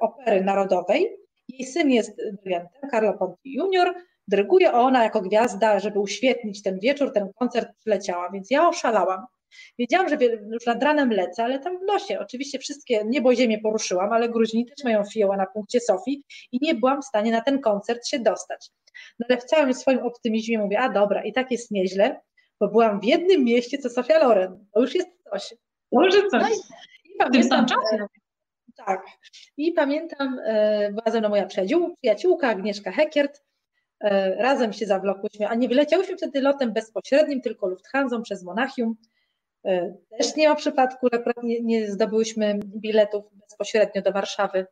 Opery Narodowej. Jej syn jest dyrygentem, Carlo Ponti Junior, dyryguje, ona jako gwiazda, żeby uświetnić ten wieczór, ten koncert przyleciała, więc ja oszalałam. Wiedziałam, że już nad ranem lecę, ale tam w nosie. Oczywiście wszystkie niebo i ziemię poruszyłam, ale Gruzini też mają fioła na punkcie Sofii i nie byłam w stanie na ten koncert się dostać. No ale w całym swoim optymizmie mówię, a dobra, i tak jest nieźle, bo byłam w jednym mieście, co Sofia Loren. To już jest coś. To już jest coś. No i, i pamiętam, e, tak. I pamiętam, e, była ze mną moja przyjaciółka Agnieszka Hekiert, e, razem się zawlokłyśmy, a nie wyleciałyśmy wtedy lotem bezpośrednim, tylko Lufthansą przez Monachium. E, też nie ma przypadku, że nie, nie zdobyłyśmy biletów bezpośrednio do Warszawy,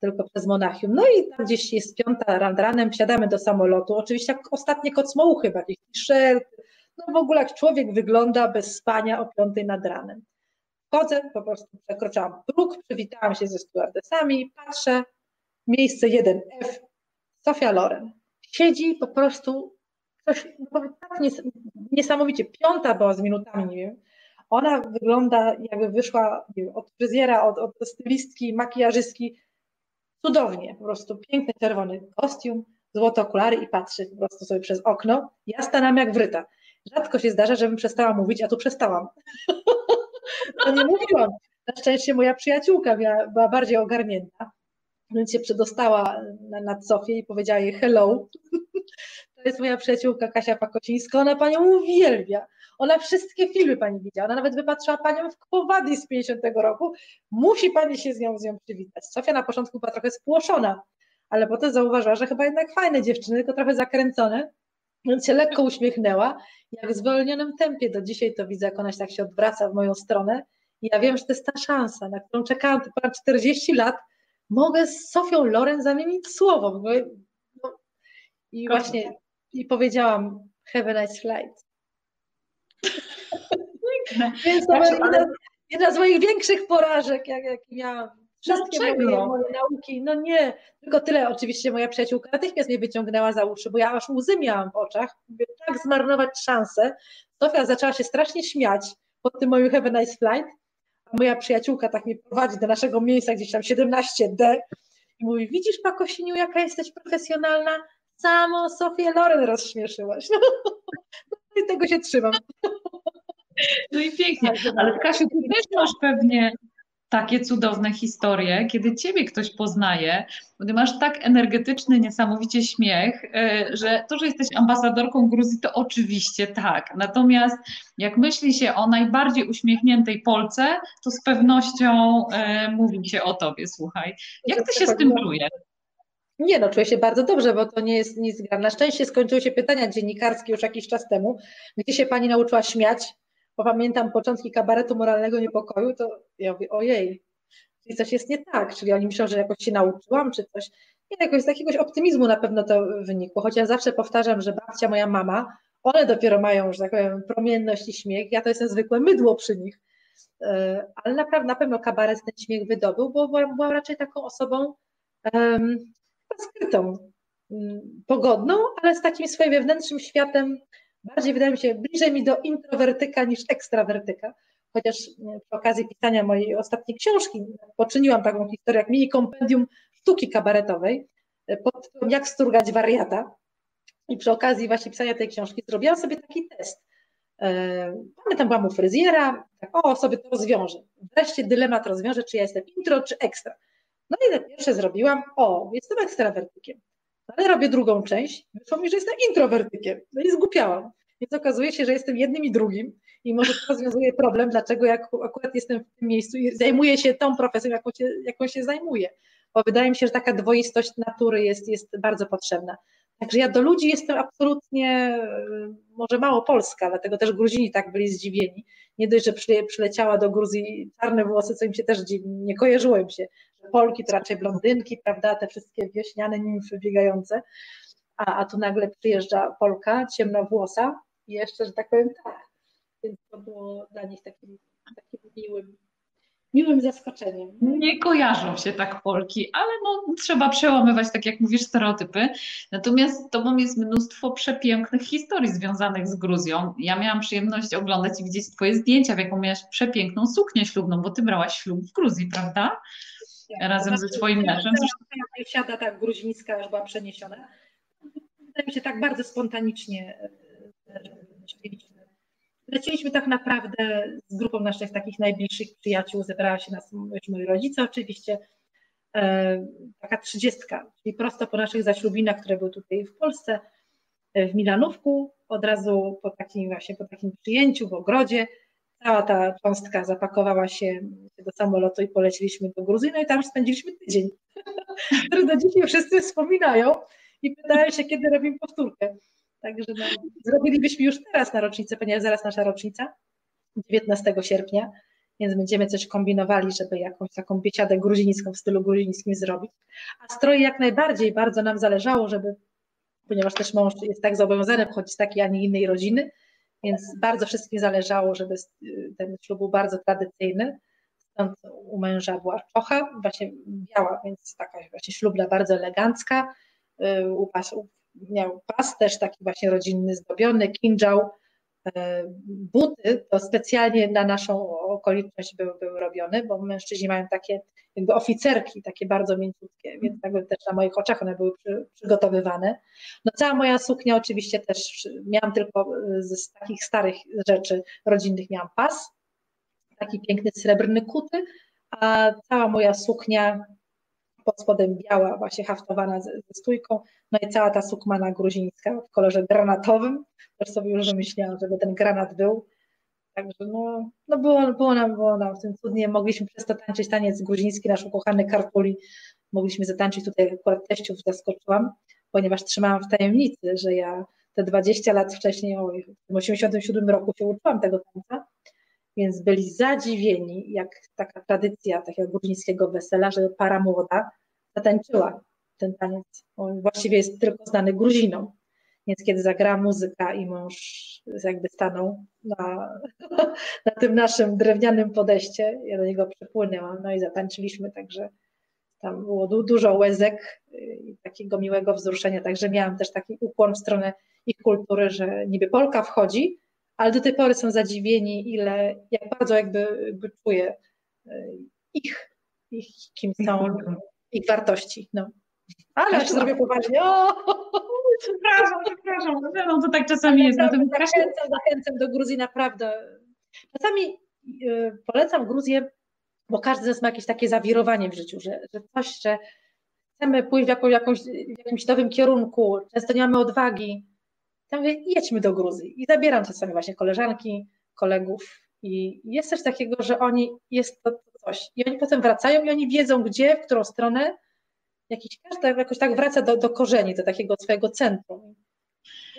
tylko przez Monachium. No i tam gdzieś jest piąta rand ranem, wsiadamy do samolotu. Oczywiście jak ostatnie kocmołuchy, jakieś t-shirt, no w ogóle jak człowiek wygląda bez spania o piątej nad ranem. Wchodzę, po prostu przekroczyłam próg, przywitałam się ze stewardesami, patrzę, miejsce 1F, Sofia Loren. Siedzi po prostu coś no, tak niesamowicie, piąta była z minutami, nie wiem, ona wygląda jakby wyszła wiem, od fryzjera, od, od stylistki, makijażystki, cudownie, po prostu piękny czerwony kostium, złote okulary i patrzy po prostu sobie przez okno. Ja stanęłam jak wryta. Rzadko się zdarza, żebym przestała mówić, a tu przestałam. to nie mówiłam. Na szczęście moja przyjaciółka była bardziej ogarnięta, więc się przedostała nad Sofię i powiedziała jej hello. To jest moja przyjaciółka Kasia Pakocińska, ona panią uwielbia. Ona wszystkie filmy pani widziała, ona nawet wypatrzyła panią w Kowadi z 50 roku. Musi pani się z nią, z nią przywitać. Sofia na początku była trochę spłoszona, ale potem zauważyła, że chyba jednak fajne dziewczyny, tylko trochę zakręcone, więc się lekko uśmiechnęła. Jak w zwolnionym tempie do dzisiaj to widzę, jak ona się tak się odwraca w moją stronę. I ja wiem, że to jest ta szansa, na którą czekałam ponad 40 lat. Mogę z Sofią Loren zamienić słowo. No, I właśnie i powiedziałam have a nice flight. Więc to znaczy, jedna, jedna, z moich większych porażek, jak, jak miałam. Wszystkie moje, moje, nauki, no nie, tylko tyle oczywiście moja przyjaciółka natychmiast mnie wyciągnęła za uszy, bo ja aż łzy miałam w oczach, mówię, tak zmarnować szansę. Sofia zaczęła się strasznie śmiać pod tym moim Have a Nice Flight, a moja przyjaciółka tak mnie prowadzi do naszego miejsca, gdzieś tam 17D i mówi, widzisz Pakosiniu, jaka jesteś profesjonalna? Samo Sofię Loren rozśmieszyłaś. No, i tego się trzymam. No i pięknie. Ale Kasiu, ty też masz pewnie takie cudowne historie, kiedy ciebie ktoś poznaje, bo ty masz tak energetyczny, niesamowicie śmiech, e, że to, że jesteś ambasadorką Gruzji, to oczywiście tak. Natomiast jak myśli się o najbardziej uśmiechniętej Polce, to z pewnością e, mówi się o tobie, słuchaj. Jak ty się z tym czujesz? Nie, no czuję się bardzo dobrze, bo to nie jest nic gra. Na szczęście skończyły się pytania dziennikarskie już jakiś czas temu, gdzie się pani nauczyła śmiać, bo pamiętam początki kabaretu moralnego niepokoju, to ja mówię, ojej, czyli coś jest nie tak, czyli oni myślą, że jakoś się nauczyłam, czy coś. Nie, jakoś z jakiegoś optymizmu na pewno to wynikło, chociaż zawsze powtarzam, że babcia, moja mama, one dopiero mają, że tak powiem, promienność i śmiech, ja to jestem zwykłe mydło przy nich. E, ale naprawdę na pewno kabaret ten śmiech wydobył, bo byłam, byłam raczej taką osobą um, skrytą, um, pogodną, ale z takim swoim wewnętrznym światem bardziej wydaje mi się, bliżej mi do introwertyka niż ekstrawertyka. Chociaż e, przy okazji pisania mojej ostatniej książki poczyniłam taką historię jak mini kompendium sztuki kabaretowej e, pod Jak sturgać wariata. I przy okazji właśnie pisania tej książki zrobiłam sobie taki test. E, tam byłam u fryzjera, tak, o, sobie to rozwiążę. Wreszcie dylemat rozwiążę, czy ja jestem intro, czy ekstra. No i pierwsze zrobiłam, o, jestem ekstrawertykiem. Ale robię drugą część, wyszło mi, że jestem introwertykiem. No i zgłupiałam. Więc okazuje się, że jestem jednym i drugim i może to rozwiązuje problem, dlaczego jak akurat jestem w tym miejscu i zajmuję się tą profesją, jaką się, jaką się zajmuję. Bo wydaje mi się, że taka dwoistość natury jest, jest bardzo potrzebna. Także ja do ludzi jestem absolutnie, może mało polska, dlatego też Gruzini tak byli zdziwieni. Nie dość, że przyleciała do Gruzji czarne włosy, co im się też dziwi, nie kojarzyło im się, Polki to raczej blondynki, prawda, te wszystkie wiośniane nimfy biegające, a, a tu nagle przyjeżdża Polka ciemnowłosa I jeszcze, że tak powiem, tak. Więc to było dla nich takim, takim miłym, miłym zaskoczeniem. Nie kojarzą się tak Polki, ale no, trzeba przełamywać, tak jak mówisz, stereotypy. Natomiast z Tobą jest mnóstwo przepięknych historii związanych z Gruzją. Ja miałam przyjemność oglądać i widzieć Twoje zdjęcia, w jaką miałaś przepiękną suknię ślubną, bo Ty brałaś ślub w Gruzji, prawda? Razem ze swoim mężem. Siada tak gruzińska już była przeniesiona. Wydaje mi się tak bardzo spontanicznie Leciliśmy tak naprawdę z grupą naszych takich najbliższych przyjaciół, zebrała się nas, moi rodzice oczywiście, e, taka trzydziestka, czyli prosto po naszych zaślubinach, które były tutaj w Polsce, e, w Milanówku, od razu po takim właśnie, po takim przyjęciu w ogrodzie, cała ta cząstka zapakowała się do samolotu i poleciliśmy do Gruzji, no i tam spędziliśmy tydzień, który do dzisiaj wszyscy wspominają i pytają się, kiedy robimy powtórkę. Także no, zrobilibyśmy już teraz na rocznicę, ponieważ zaraz nasza rocznica, 19 sierpnia, więc będziemy coś kombinowali, żeby jakąś taką biesiadę gruzińską w stylu gruzińskim zrobić. A stroje jak najbardziej, bardzo nam zależało, żeby, ponieważ też mąż jest tak zobowiązany wchodzić z takiej, a nie innej rodziny, więc bardzo wszystkim zależało, żeby ten ślub był bardzo tradycyjny. Stąd u męża była czocha, właśnie biała, więc taka właśnie ślubna, bardzo elegancka. Y, u, miał pas też taki właśnie rodzinny, zdobiony, kinżał, buty to specjalnie na naszą okoliczność były, były robione, bo mężczyźni mają takie jakby oficerki, takie bardzo mięciutkie, więc jakby też na moich oczach one były przy, przygotowywane. No cała moja suknia oczywiście też, miałam tylko z takich starych rzeczy rodzinnych miałam pas, taki piękny srebrny kuty, a cała moja suknia pod spodem biała, właśnie haftowana ze, ze stójką, no i cała ta sukmana gruzińska w kolorze granatowym, też sobie już wymyśliłam, żeby ten granat był, Także no, no było, było, nam, było nam w tym cudnie. Mogliśmy przez to tańczyć taniec gruziński, nasz ukochany Karpuli. Mogliśmy zatańczyć tutaj, akurat teściów zaskoczyłam, ponieważ trzymałam w tajemnicy, że ja te 20 lat wcześniej, w 87 roku się uczyłam tego tańca, więc byli zadziwieni, jak taka tradycja takiego gruzińskiego wesela, że para młoda zatańczyła ten taniec. On właściwie jest tylko znany Gruzinom. Więc kiedy zagrała muzyka i mąż jakby stanął na, na tym naszym drewnianym podejście, ja do niego przepłynęłam, no i zatańczyliśmy, także tam było du dużo łezek i takiego miłego wzruszenia, także miałam też taki ukłon w stronę ich kultury, że niby Polka wchodzi, ale do tej pory są zadziwieni, ile, jak bardzo jakby, jakby czuje ich, ich, kim są, ich wartości. No. Ale aż zrobię poważnie. O! Przepraszam, przepraszam. No to tak czasami jest. Zachęcam, zachęcam, zachęcam do Gruzji naprawdę. Czasami yy, polecam Gruzję, bo każdy z nas ma jakieś takie zawirowanie w życiu, że, że coś, że chcemy pójść w, jaką, jakąś, w jakimś nowym kierunku, często nie mamy odwagi. Ja mówię, jedźmy do Gruzji. I zabieram czasami właśnie koleżanki, kolegów. I jest coś takiego, że oni, jest to coś. I oni potem wracają i oni wiedzą, gdzie, w którą stronę, jakiś każdy jakoś tak wraca do, do korzeni, do takiego swojego centrum.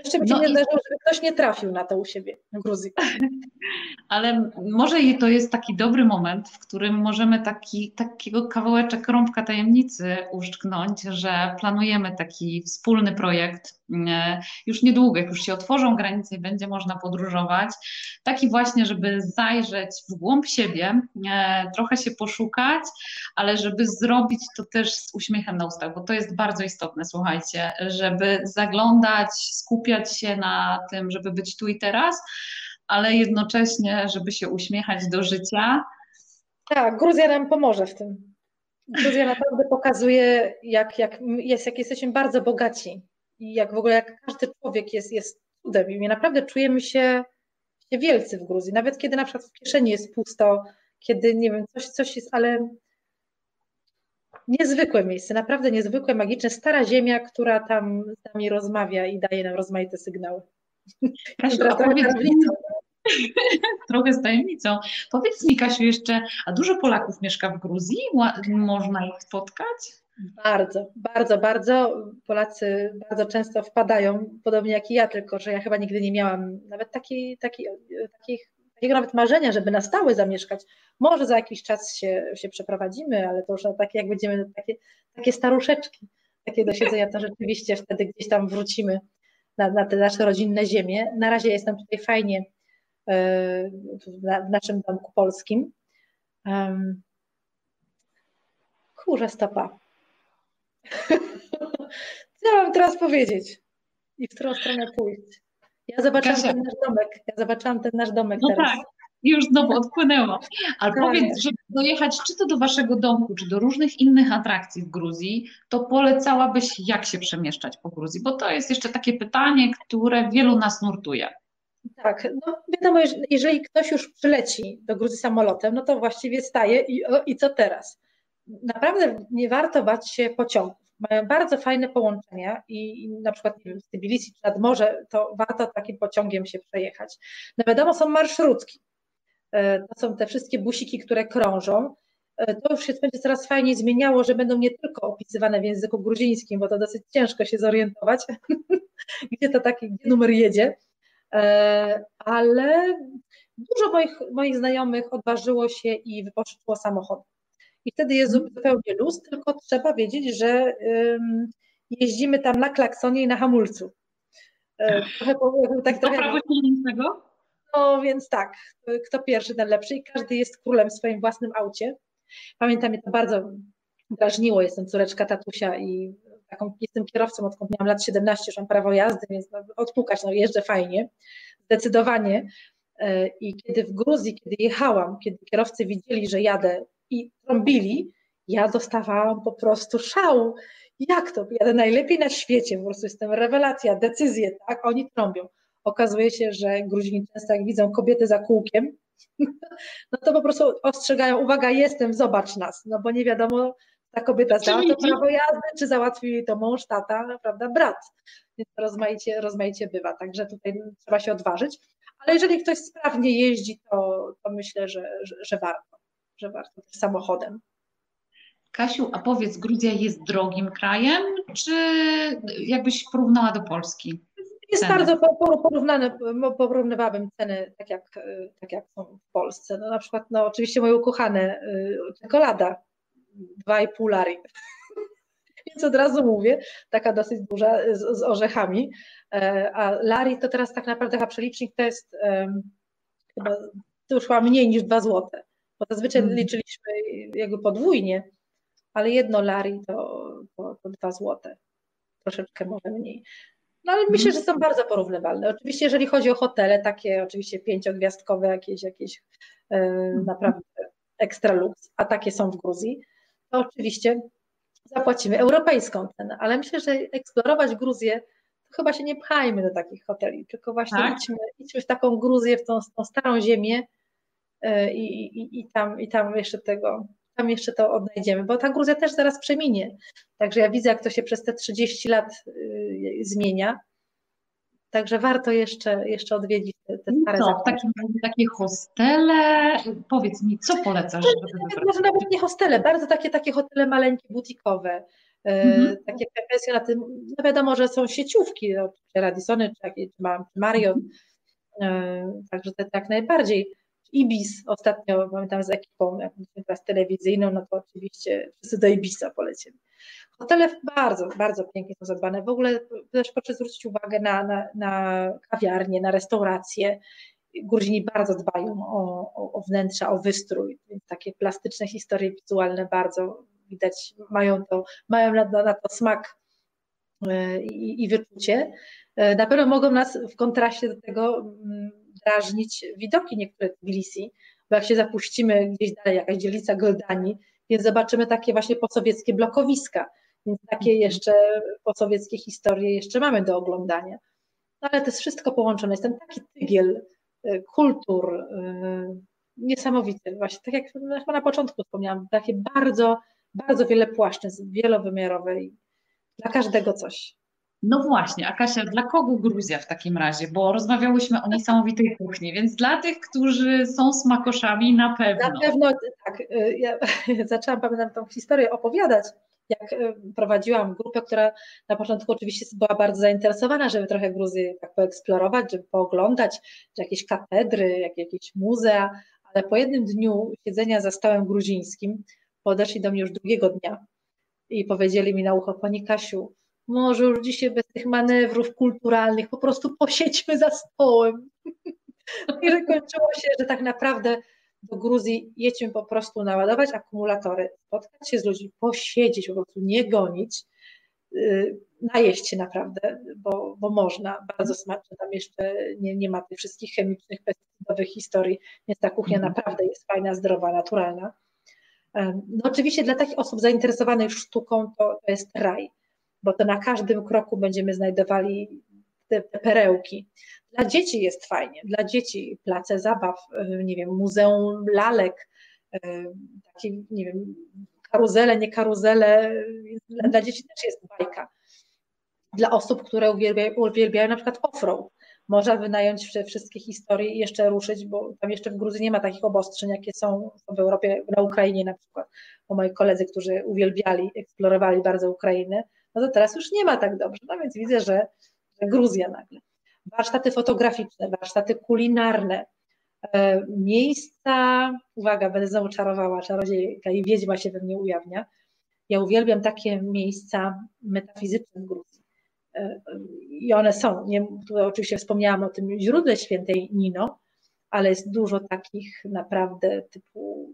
Jeszcze mi się no nie i... zdarzyło, żeby ktoś nie trafił na to u siebie w Gruzji. Ale może to jest taki dobry moment, w którym możemy taki, takiego kawałeczek rąbka tajemnicy uszczknąć, że planujemy taki wspólny projekt e, już niedługo, jak już się otworzą granice i będzie można podróżować. Taki właśnie, żeby zajrzeć w głąb siebie, e, trochę się poszukać, ale żeby zrobić to też z uśmiechem na ustach, bo to jest bardzo istotne, słuchajcie, żeby zaglądać, skupiać się na tym, żeby być tu i teraz, ale jednocześnie, żeby się uśmiechać do życia. Tak, Gruzja nam pomoże w tym. Gruzja naprawdę pokazuje, jak, jak, jest, jak jesteśmy bardzo bogaci i jak w ogóle jak każdy człowiek jest, jest cudem. I naprawdę czujemy się, się wielcy w Gruzji. Nawet kiedy na przykład w kieszeni jest pusto, kiedy nie wiem, coś, coś jest, ale niezwykłe miejsce, naprawdę niezwykłe, magiczne, stara ziemia, która tam z nami rozmawia i daje nam rozmaite sygnały. Kasiu, trochę z tajemnicą. Powiedz mi, Kasiu, jeszcze, a dużo Polaków mieszka w Gruzji? Można ich spotkać? Bardzo, bardzo, bardzo. Polacy bardzo często wpadają, podobnie jak i ja, tylko że ja chyba nigdy nie miałam nawet takiej, takiej, takich, takiego nawet marzenia, żeby na stałe zamieszkać. Może za jakiś czas się, się przeprowadzimy, ale to już takie, jak będziemy takie, takie staruszeczki, takie do siedzenia, to rzeczywiście wtedy gdzieś tam wrócimy na, na te nasze rodzinne ziemie. Na razie jestem tutaj fajnie w naszym domku polskim. Kurze stopa. Co mam teraz powiedzieć? I w którą stronę pójść? Ja zobaczyłam Kasia. ten nasz domek. Ja zobaczyłam ten nasz domek no teraz. Tak. Już znowu odpłynęło. Ale tak. powiedz, żeby dojechać czy to do waszego domku, czy do różnych innych atrakcji w Gruzji, to polecałabyś, jak się przemieszczać po Gruzji? Bo to jest jeszcze takie pytanie, które wielu nas nurtuje. Tak, no wiadomo, jeżeli ktoś już przyleci do Gruzji samolotem, no to właściwie staje i, i co teraz? Naprawdę nie warto bać się pociągów. Mają bardzo fajne połączenia i, i na przykład nie wiem, z Tbilisi czy nad morze, to warto takim pociągiem się przejechać. No wiadomo, są marszrutki. E, to są te wszystkie busiki, które krążą. E, to już się będzie coraz fajniej zmieniało, że będą nie tylko opisywane w języku gruzińskim, bo to dosyć ciężko się zorientować, gdzie to taki, gdzie numer jedzie E, ale dużo moich, moich znajomych odważyło się i wypożyczyło samochody. I wtedy jest mhm. zupełnie luz, tylko trzeba wiedzieć, że jeździmy tam na klaksonie i na hamulcu. E, trochę, tak, trochę, prawo silniejszego? No więc tak, kto pierwszy, ten lepszy i każdy jest królem w swoim własnym aucie. Pamiętam, mnie to bardzo drażniło, jestem córeczka tatusia i taką, jestem kierowcą, odkąd miałam lat 17, już mam prawo jazdy, więc no, odpukać, no jeżdżę fajnie, zdecydowanie. E, I kiedy w Gruzji, kiedy jechałam, kiedy kierowcy widzieli, że jadę i trąbili, ja dostawałam po prostu szału. Jak to? Jadę najlepiej na świecie, po prostu jestem rewelacja, decyzje, tak? Oni trąbią. Okazuje się, że Gruzini często jak widzą kobietę za kółkiem, no to po prostu ostrzegają, uwaga, jestem, zobacz nas, no bo nie wiadomo, ta kobieta zdała to prawo jazdy, czy załatwił jej to mąż, tata, prawda, brat. Więc rozmaicie, rozmaicie bywa, także tutaj trzeba się odważyć. Ale jeżeli ktoś sprawnie jeździ, to, to myślę, że, że, że warto, że warto też samochodem. Kasiu, a powiedz, Gruzja jest drogim krajem, czy jakbyś porównała do Polski? Jest ceny? bardzo porównane, porównywałabym ceny tak jak, tak jak są w Polsce. No na przykład, no oczywiście moje ukochane y, czekolada 2,5 lari. Więc od razu mówię, taka dosyć duża z, z, orzechami. E, a lari to teraz tak naprawdę chyba przelicznik to jest um, chyba to już chyba mniej niż 2 złote. Bo zazwyczaj mm. liczyliśmy jakby podwójnie, ale jedno lari to, to, to 2 złote. Troszeczkę może mniej. No ale myślę, że są bardzo porównywalne. Oczywiście, jeżeli chodzi o hotele, takie oczywiście pięciogwiazdkowe, jakieś, jakieś e, naprawdę ekstra lux, a takie są w Gruzji, to oczywiście zapłacimy europejską cenę, ale myślę, że eksplorować Gruzję, to chyba się nie pchajmy do takich hoteli, tylko właśnie tak? idźmy, idźmy w taką Gruzję, w tą, tą starą ziemię i, i, i, tam, i tam jeszcze tego, tam jeszcze to odnajdziemy, bo ta Gruzja też zaraz przeminie. Także ja widzę, jak to się przez te 30 lat y, zmienia. Także warto jeszcze, jeszcze odwiedzić te, te stare co, takie, takie hostele, powiedz mi, co polecasz? Żeby Może nawet nie hostele, bardzo takie, takie hotele maleńkie, butikowe, e, mhm. takie pensjonaty. No wiadomo, że są sieciówki, no, czy Radissony, czy, jakieś, czy Marion, e, także te tak najbardziej. Ibis ostatnio, pamiętam z ekipą, jak teraz telewizyjną, no to oczywiście wszyscy do Ibisa polecimy. Hotele bardzo, bardzo pięknie są zadbane. W ogóle też proszę zwrócić uwagę na, na, na kawiarnie, na restauracje. Gruzini bardzo dbają o, o, o wnętrza, o wystrój, takie plastyczne historie wizualne bardzo widać, mają, to, mają na, na to smak e, i, i wyczucie. E, na pewno mogą nas w kontraście do tego mm, drażnić widoki niektórych Tbilisi, bo jak się zapuścimy gdzieś dalej, jakaś dzielnica Goldani, więc zobaczymy takie właśnie posowieckie blokowiska, więc takie mhm. jeszcze posowieckie historie jeszcze mamy do oglądania. No ale to jest wszystko połączone, jest ten taki tygiel y, kultur y, niesamowity, właśnie tak jak chyba na początku wspomniałam, takie bardzo, bardzo wiele płaszczyzn, wielowymiarowe i dla każdego coś. No właśnie, Akasia, dla kogo Gruzja w takim razie? Bo rozmawiałyśmy o niesamowitej kuchni, więc dla tych, którzy są smakoszami na pewno. Na pewno tak. Y, ja zaczęłam, pamiętam tą historię opowiadać, jak y, prowadziłam grupę, która na początku oczywiście była bardzo zainteresowana, żeby trochę Gruzję tak poeksplorować, żeby pooglądać, czy jakieś katedry, jak jakieś muzea, ale po jednym dniu siedzenia za stołem gruzińskim podeszli do mnie już drugiego dnia i powiedzieli mi na ucho, Pani Kasiu, może już dzisiaj bez tych manewrów kulturalnych, po prostu posiedźmy za stołem. I że kończyło się, że tak naprawdę do Gruzji jedźmy po prostu naładować akumulatory, spotkać się z ludźmi, posiedzieć, po prostu nie gonić, yy, najeść się naprawdę, bo, bo można, bardzo smacznie, tam jeszcze nie, nie ma tych wszystkich chemicznych, pestycydowych historii, więc ta kuchnia mhm. naprawdę jest fajna, zdrowa, naturalna. No oczywiście dla takich osób zainteresowanych sztuką to, to jest raj, bo to na każdym kroku będziemy znajdowali te, te perełki. Dla dzieci jest fajnie, dla dzieci place zabaw, e, nie wiem, muzeum lalek, e, takie, nie wiem, karuzele, nie karuzele, dla, dla dzieci też jest bajka. Dla osób, które uwielbiają, uwielbiają na przykład offroad, można wynająć wszystkie historie i jeszcze ruszyć, bo tam jeszcze w Gruzji nie ma takich obostrzeń, jakie są w Europie, na Ukrainie na przykład. Bo moi koledzy, którzy uwielbiali, eksplorowali bardzo Ukrainę, no to teraz już nie ma tak dobrze. No więc widzę, że, że Gruzja nagle. Warsztaty fotograficzne, warsztaty kulinarne, e, miejsca, uwaga, będę znowu czarowała, czarodziejka i wiedźma się we mnie ujawnia. Ja uwielbiam takie miejsca metafizyczne w Gruzji. E, I one są. Nie, tutaj oczywiście wspomniałam o tym źródle świętej Nino, ale jest dużo takich naprawdę typu.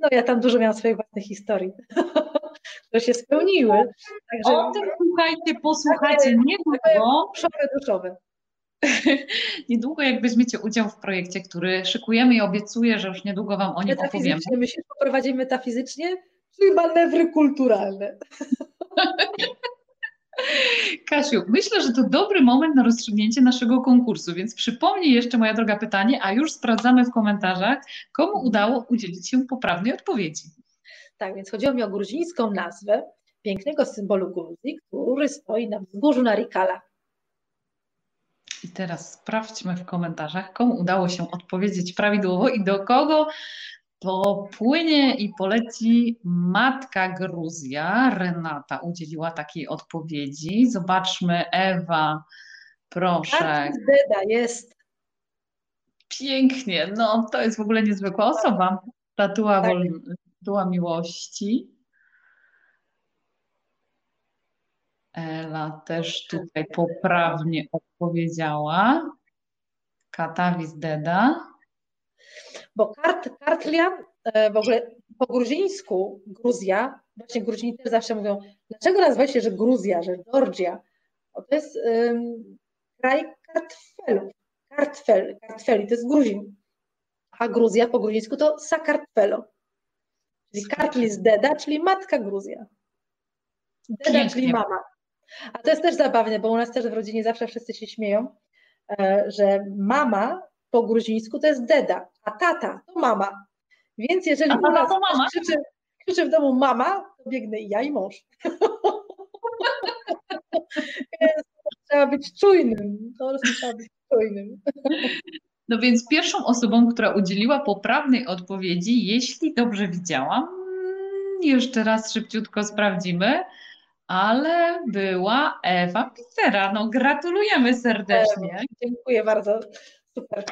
No ja tam dużo miałam swoich własnych historii. które się spełniły. Także, o tym słuchajcie, posłuchajcie niedługo. Duszowe, duszowe. niedługo jak weźmiecie udział w projekcie, który szykujemy i obiecuję, że już niedługo Wam o nim opowiemy. Myślisz, poprowadzimy metafizycznie, czy manewry kulturalne? Kasiu, myślę, że to dobry moment na rozstrzygnięcie naszego konkursu, więc przypomnij jeszcze, moja droga, pytanie, a już sprawdzamy w komentarzach, komu udało udzielić się poprawnej odpowiedzi. Tak, więc chodziło mi o gruzińską nazwę pięknego symbolu Gruzji, który stoi na wzgórzu Narikala. I teraz sprawdźmy w komentarzach, komu udało się odpowiedzieć prawidłowo i do kogo popłynie i poleci matka Gruzja. Renata udzieliła takiej odpowiedzi. Zobaczmy, Ewa, proszę. Deda jest. Pięknie, no to jest w ogóle niezwykła osoba. Tatua tak. Była miłości. Ela też tutaj poprawnie odpowiedziała. Katawis Deda. Bo kart, kartlia e, w ogóle po gruzińsku Gruzja, właśnie Gruzini też zawsze mówią, dlaczego nazywa się, że Gruzja, że Georgia? to jest kraj kartfelów. Kartfel, kartfeli, to jest Gruzin. A Gruzja po gruzińsku to Sakartvelo. Czyli Kartlis Deda, czyli matka Gruzja. Deda, Pięknie. czyli mama. A to jest też zabawne, bo u nas też w rodzinie zawsze wszyscy się śmieją, e, że mama po gruzińsku to jest deda, a tata to mama. Więc jeżeli u nas krzyczy, krzyczy, w domu mama, to biegnę i ja i mąż. trzeba być czujnym. Po prostu trzeba być czujnym. No więc pierwszą osobą, która udzieliła poprawnej odpowiedzi, jeśli dobrze widziałam, jeszcze raz szybciutko sprawdzimy, ale była Ewa Pizera. No gratulujemy serdecznie. Dziękuję bardzo. Super.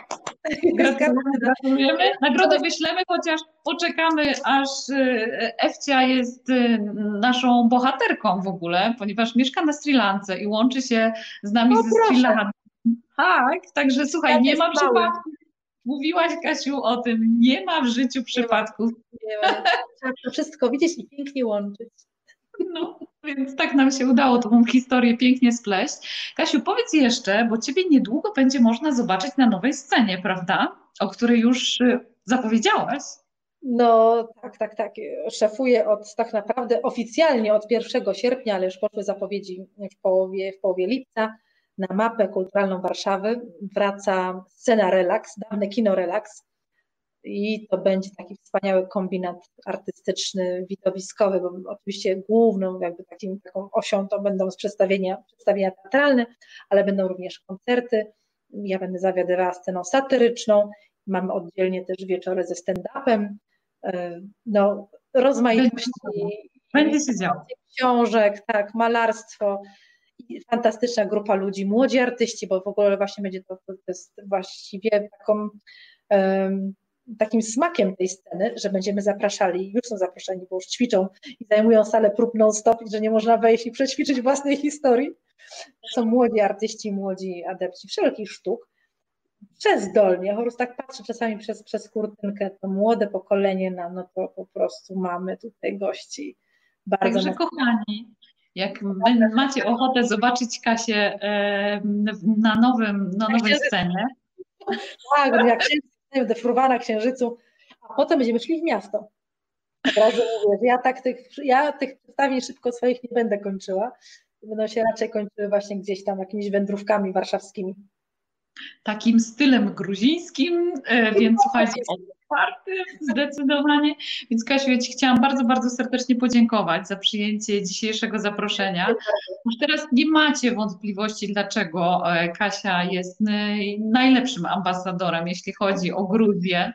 Gratulujemy, gratulujemy. Nagrodę wyślemy, chociaż poczekamy, aż e, Ewcia jest e, naszą bohaterką w ogóle, ponieważ mieszka na Sri Lance i łączy się z nami o, ze Sri Lanki. Tak, także słuchaj, tak nie ma przypadku. Mówiłaś, Kasiu, o tym. Nie ma w życiu przypadków. Nie ma. Trzeba to wszystko widzieć i pięknie łączyć. No, więc tak nam się udało tą historię pięknie spleść. Kasiu, powiedz jeszcze, bo Ciebie niedługo będzie można zobaczyć na nowej scenie, prawda? O której już y, zapowiedziałaś. No tak, tak, tak. Szefuję od tak naprawdę oficjalnie od 1 sierpnia, ale już poszły zapowiedzi w połowie, w połowie lipca na mapę kulturalną Warszawy wraca scena Relax, dawne kino Relax i to będzie taki wspaniały kombinat artystyczny, widowiskowy, bo oczywiście główną jakby takim, taką osią to będą przedstawienia, przedstawienia teatralne, ale będą również koncerty. Ja będę zawiadywała sceną satyryczną, mamy oddzielnie też wieczory ze stand-upem, e, no rozmaitości, będzie się działo. książek, tak, malarstwo, fantastyczna grupa ludzi, młodzi artyści, bo w ogóle właśnie będzie to, to jest właściwie taką um, takim smakiem tej sceny, że będziemy zapraszali, już są zaproszeni, bo już ćwiczą i zajmują salę prób non-stop że nie można wejść i przećwiczyć własnej historii. To są młodzi artyści, młodzi adepci wszelkich sztuk. Przezdolnie, po prostu tak patrzę czasami przez, przez kurtynkę, to młode pokolenie, no, no to po prostu mamy tutaj gości. Bardzo Także mocno. kochani, jak macie ochotę zobaczyć Kasię na, nowym, na nowej scenie. Tak, no jak księżyc, defruwana księżycu, a potem będziemy szli w miasto. Od razu mówię, ja tak tych, ja tych przedstawień szybko swoich nie będę kończyła. Będą się raczej kończyły właśnie gdzieś tam jakimiś wędrówkami warszawskimi. Takim stylem gruzińskim, e, więc słuchajcie, otwartym zdecydowanie. Więc Kasiu, ja Ci chciałam bardzo, bardzo serdecznie podziękować za przyjęcie dzisiejszego zaproszenia. Już teraz nie macie wątpliwości, dlaczego e, Kasia jest najlepszym ambasadorem, jeśli chodzi o Gruzję,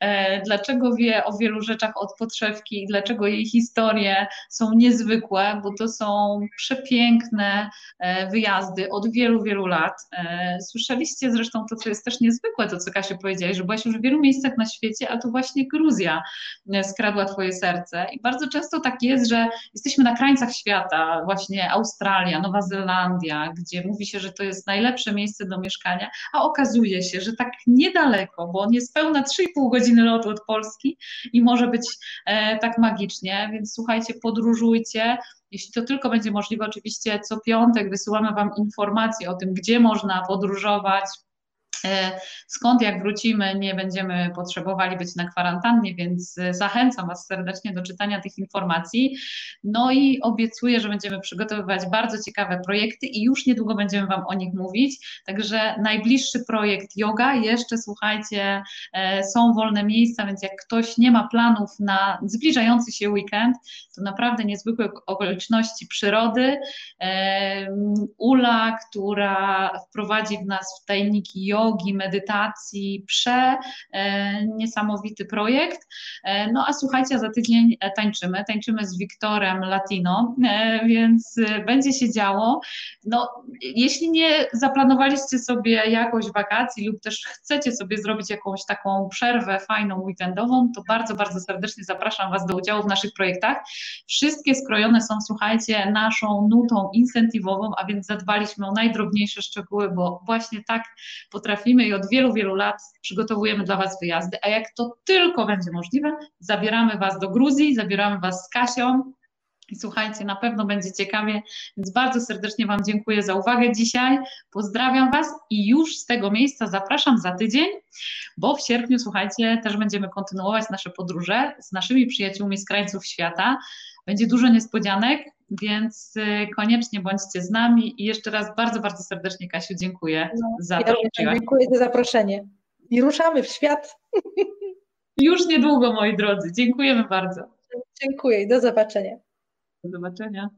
e, dlaczego wie o wielu rzeczach od podszewki i dlaczego jej historie są niezwykłe, bo to są przepiękne e, wyjazdy od wielu, wielu lat. Słyszeliście zresztą to, co jest też niezwykłe, to co Kasiu powiedziałaś, że byłaś już w wielu miejscach na świecie, świecie, a to właśnie Gruzja e, skradła Twoje serce. I bardzo często tak jest, że jesteśmy na krańcach świata, właśnie Australia, Nowa Zelandia, gdzie mówi się, że to jest najlepsze miejsce do mieszkania, a okazuje się, że tak niedaleko, bo on jest pełna 3,5 godziny lotu od Polski i może być e, tak magicznie, więc słuchajcie, podróżujcie, jeśli to tylko będzie możliwe, oczywiście co piątek wysyłamy Wam informacje o tym, gdzie można podróżować, skąd jak wrócimy, nie będziemy potrzebowali być na kwarantannie, więc e, zachęcam Was serdecznie do czytania tych informacji. No i obiecuję, że będziemy przygotowywać bardzo ciekawe projekty i już niedługo będziemy Wam o nich mówić. Także najbliższy projekt yoga, jeszcze słuchajcie, e, są wolne miejsca, więc jak ktoś nie ma planów na zbliżający się weekend, to naprawdę niezwykłe okoliczności przyrody. Ula, która wprowadzi w nas w tajniki yoga, jogi, medytacji, prze e, niesamowity projekt. E, no a słuchajcie, za tydzień e, tańczymy, tańczymy z Wiktorem Latino, więc będzie się działo. No, jeśli nie zaplanowaliście sobie jakoś wakacji lub też chcecie sobie zrobić jakąś taką przerwę fajną weekendową, to bardzo, bardzo serdecznie zapraszam Was do udziału w naszych projektach. Wszystkie skrojone są, słuchajcie, naszą nutą incentywową, a więc zadbaliśmy o najdrobniejsze szczegóły, bo właśnie tak potrafimy potrafimy i od wielu, wielu lat przygotowujemy dla Was wyjazdy, a jak to tylko będzie możliwe, zabieramy Was do Gruzji, zabieramy Was z Kasią, i słuchajcie, na pewno będzie ciekawie, więc bardzo serdecznie Wam dziękuję za uwagę dzisiaj. Pozdrawiam Was i już z tego miejsca zapraszam za tydzień, bo w sierpniu, słuchajcie, też będziemy kontynuować nasze podróże z naszymi przyjaciółmi z krańców świata. Będzie dużo niespodzianek, więc y, koniecznie bądźcie z nami i jeszcze raz bardzo, bardzo serdecznie Kasiu dziękuję no, za to, ja Dziękuję za zaproszenie i ruszamy w świat. Już niedługo, moi drodzy. Dziękujemy bardzo. Dziękuję i do zobaczenia. Do zobaczenia.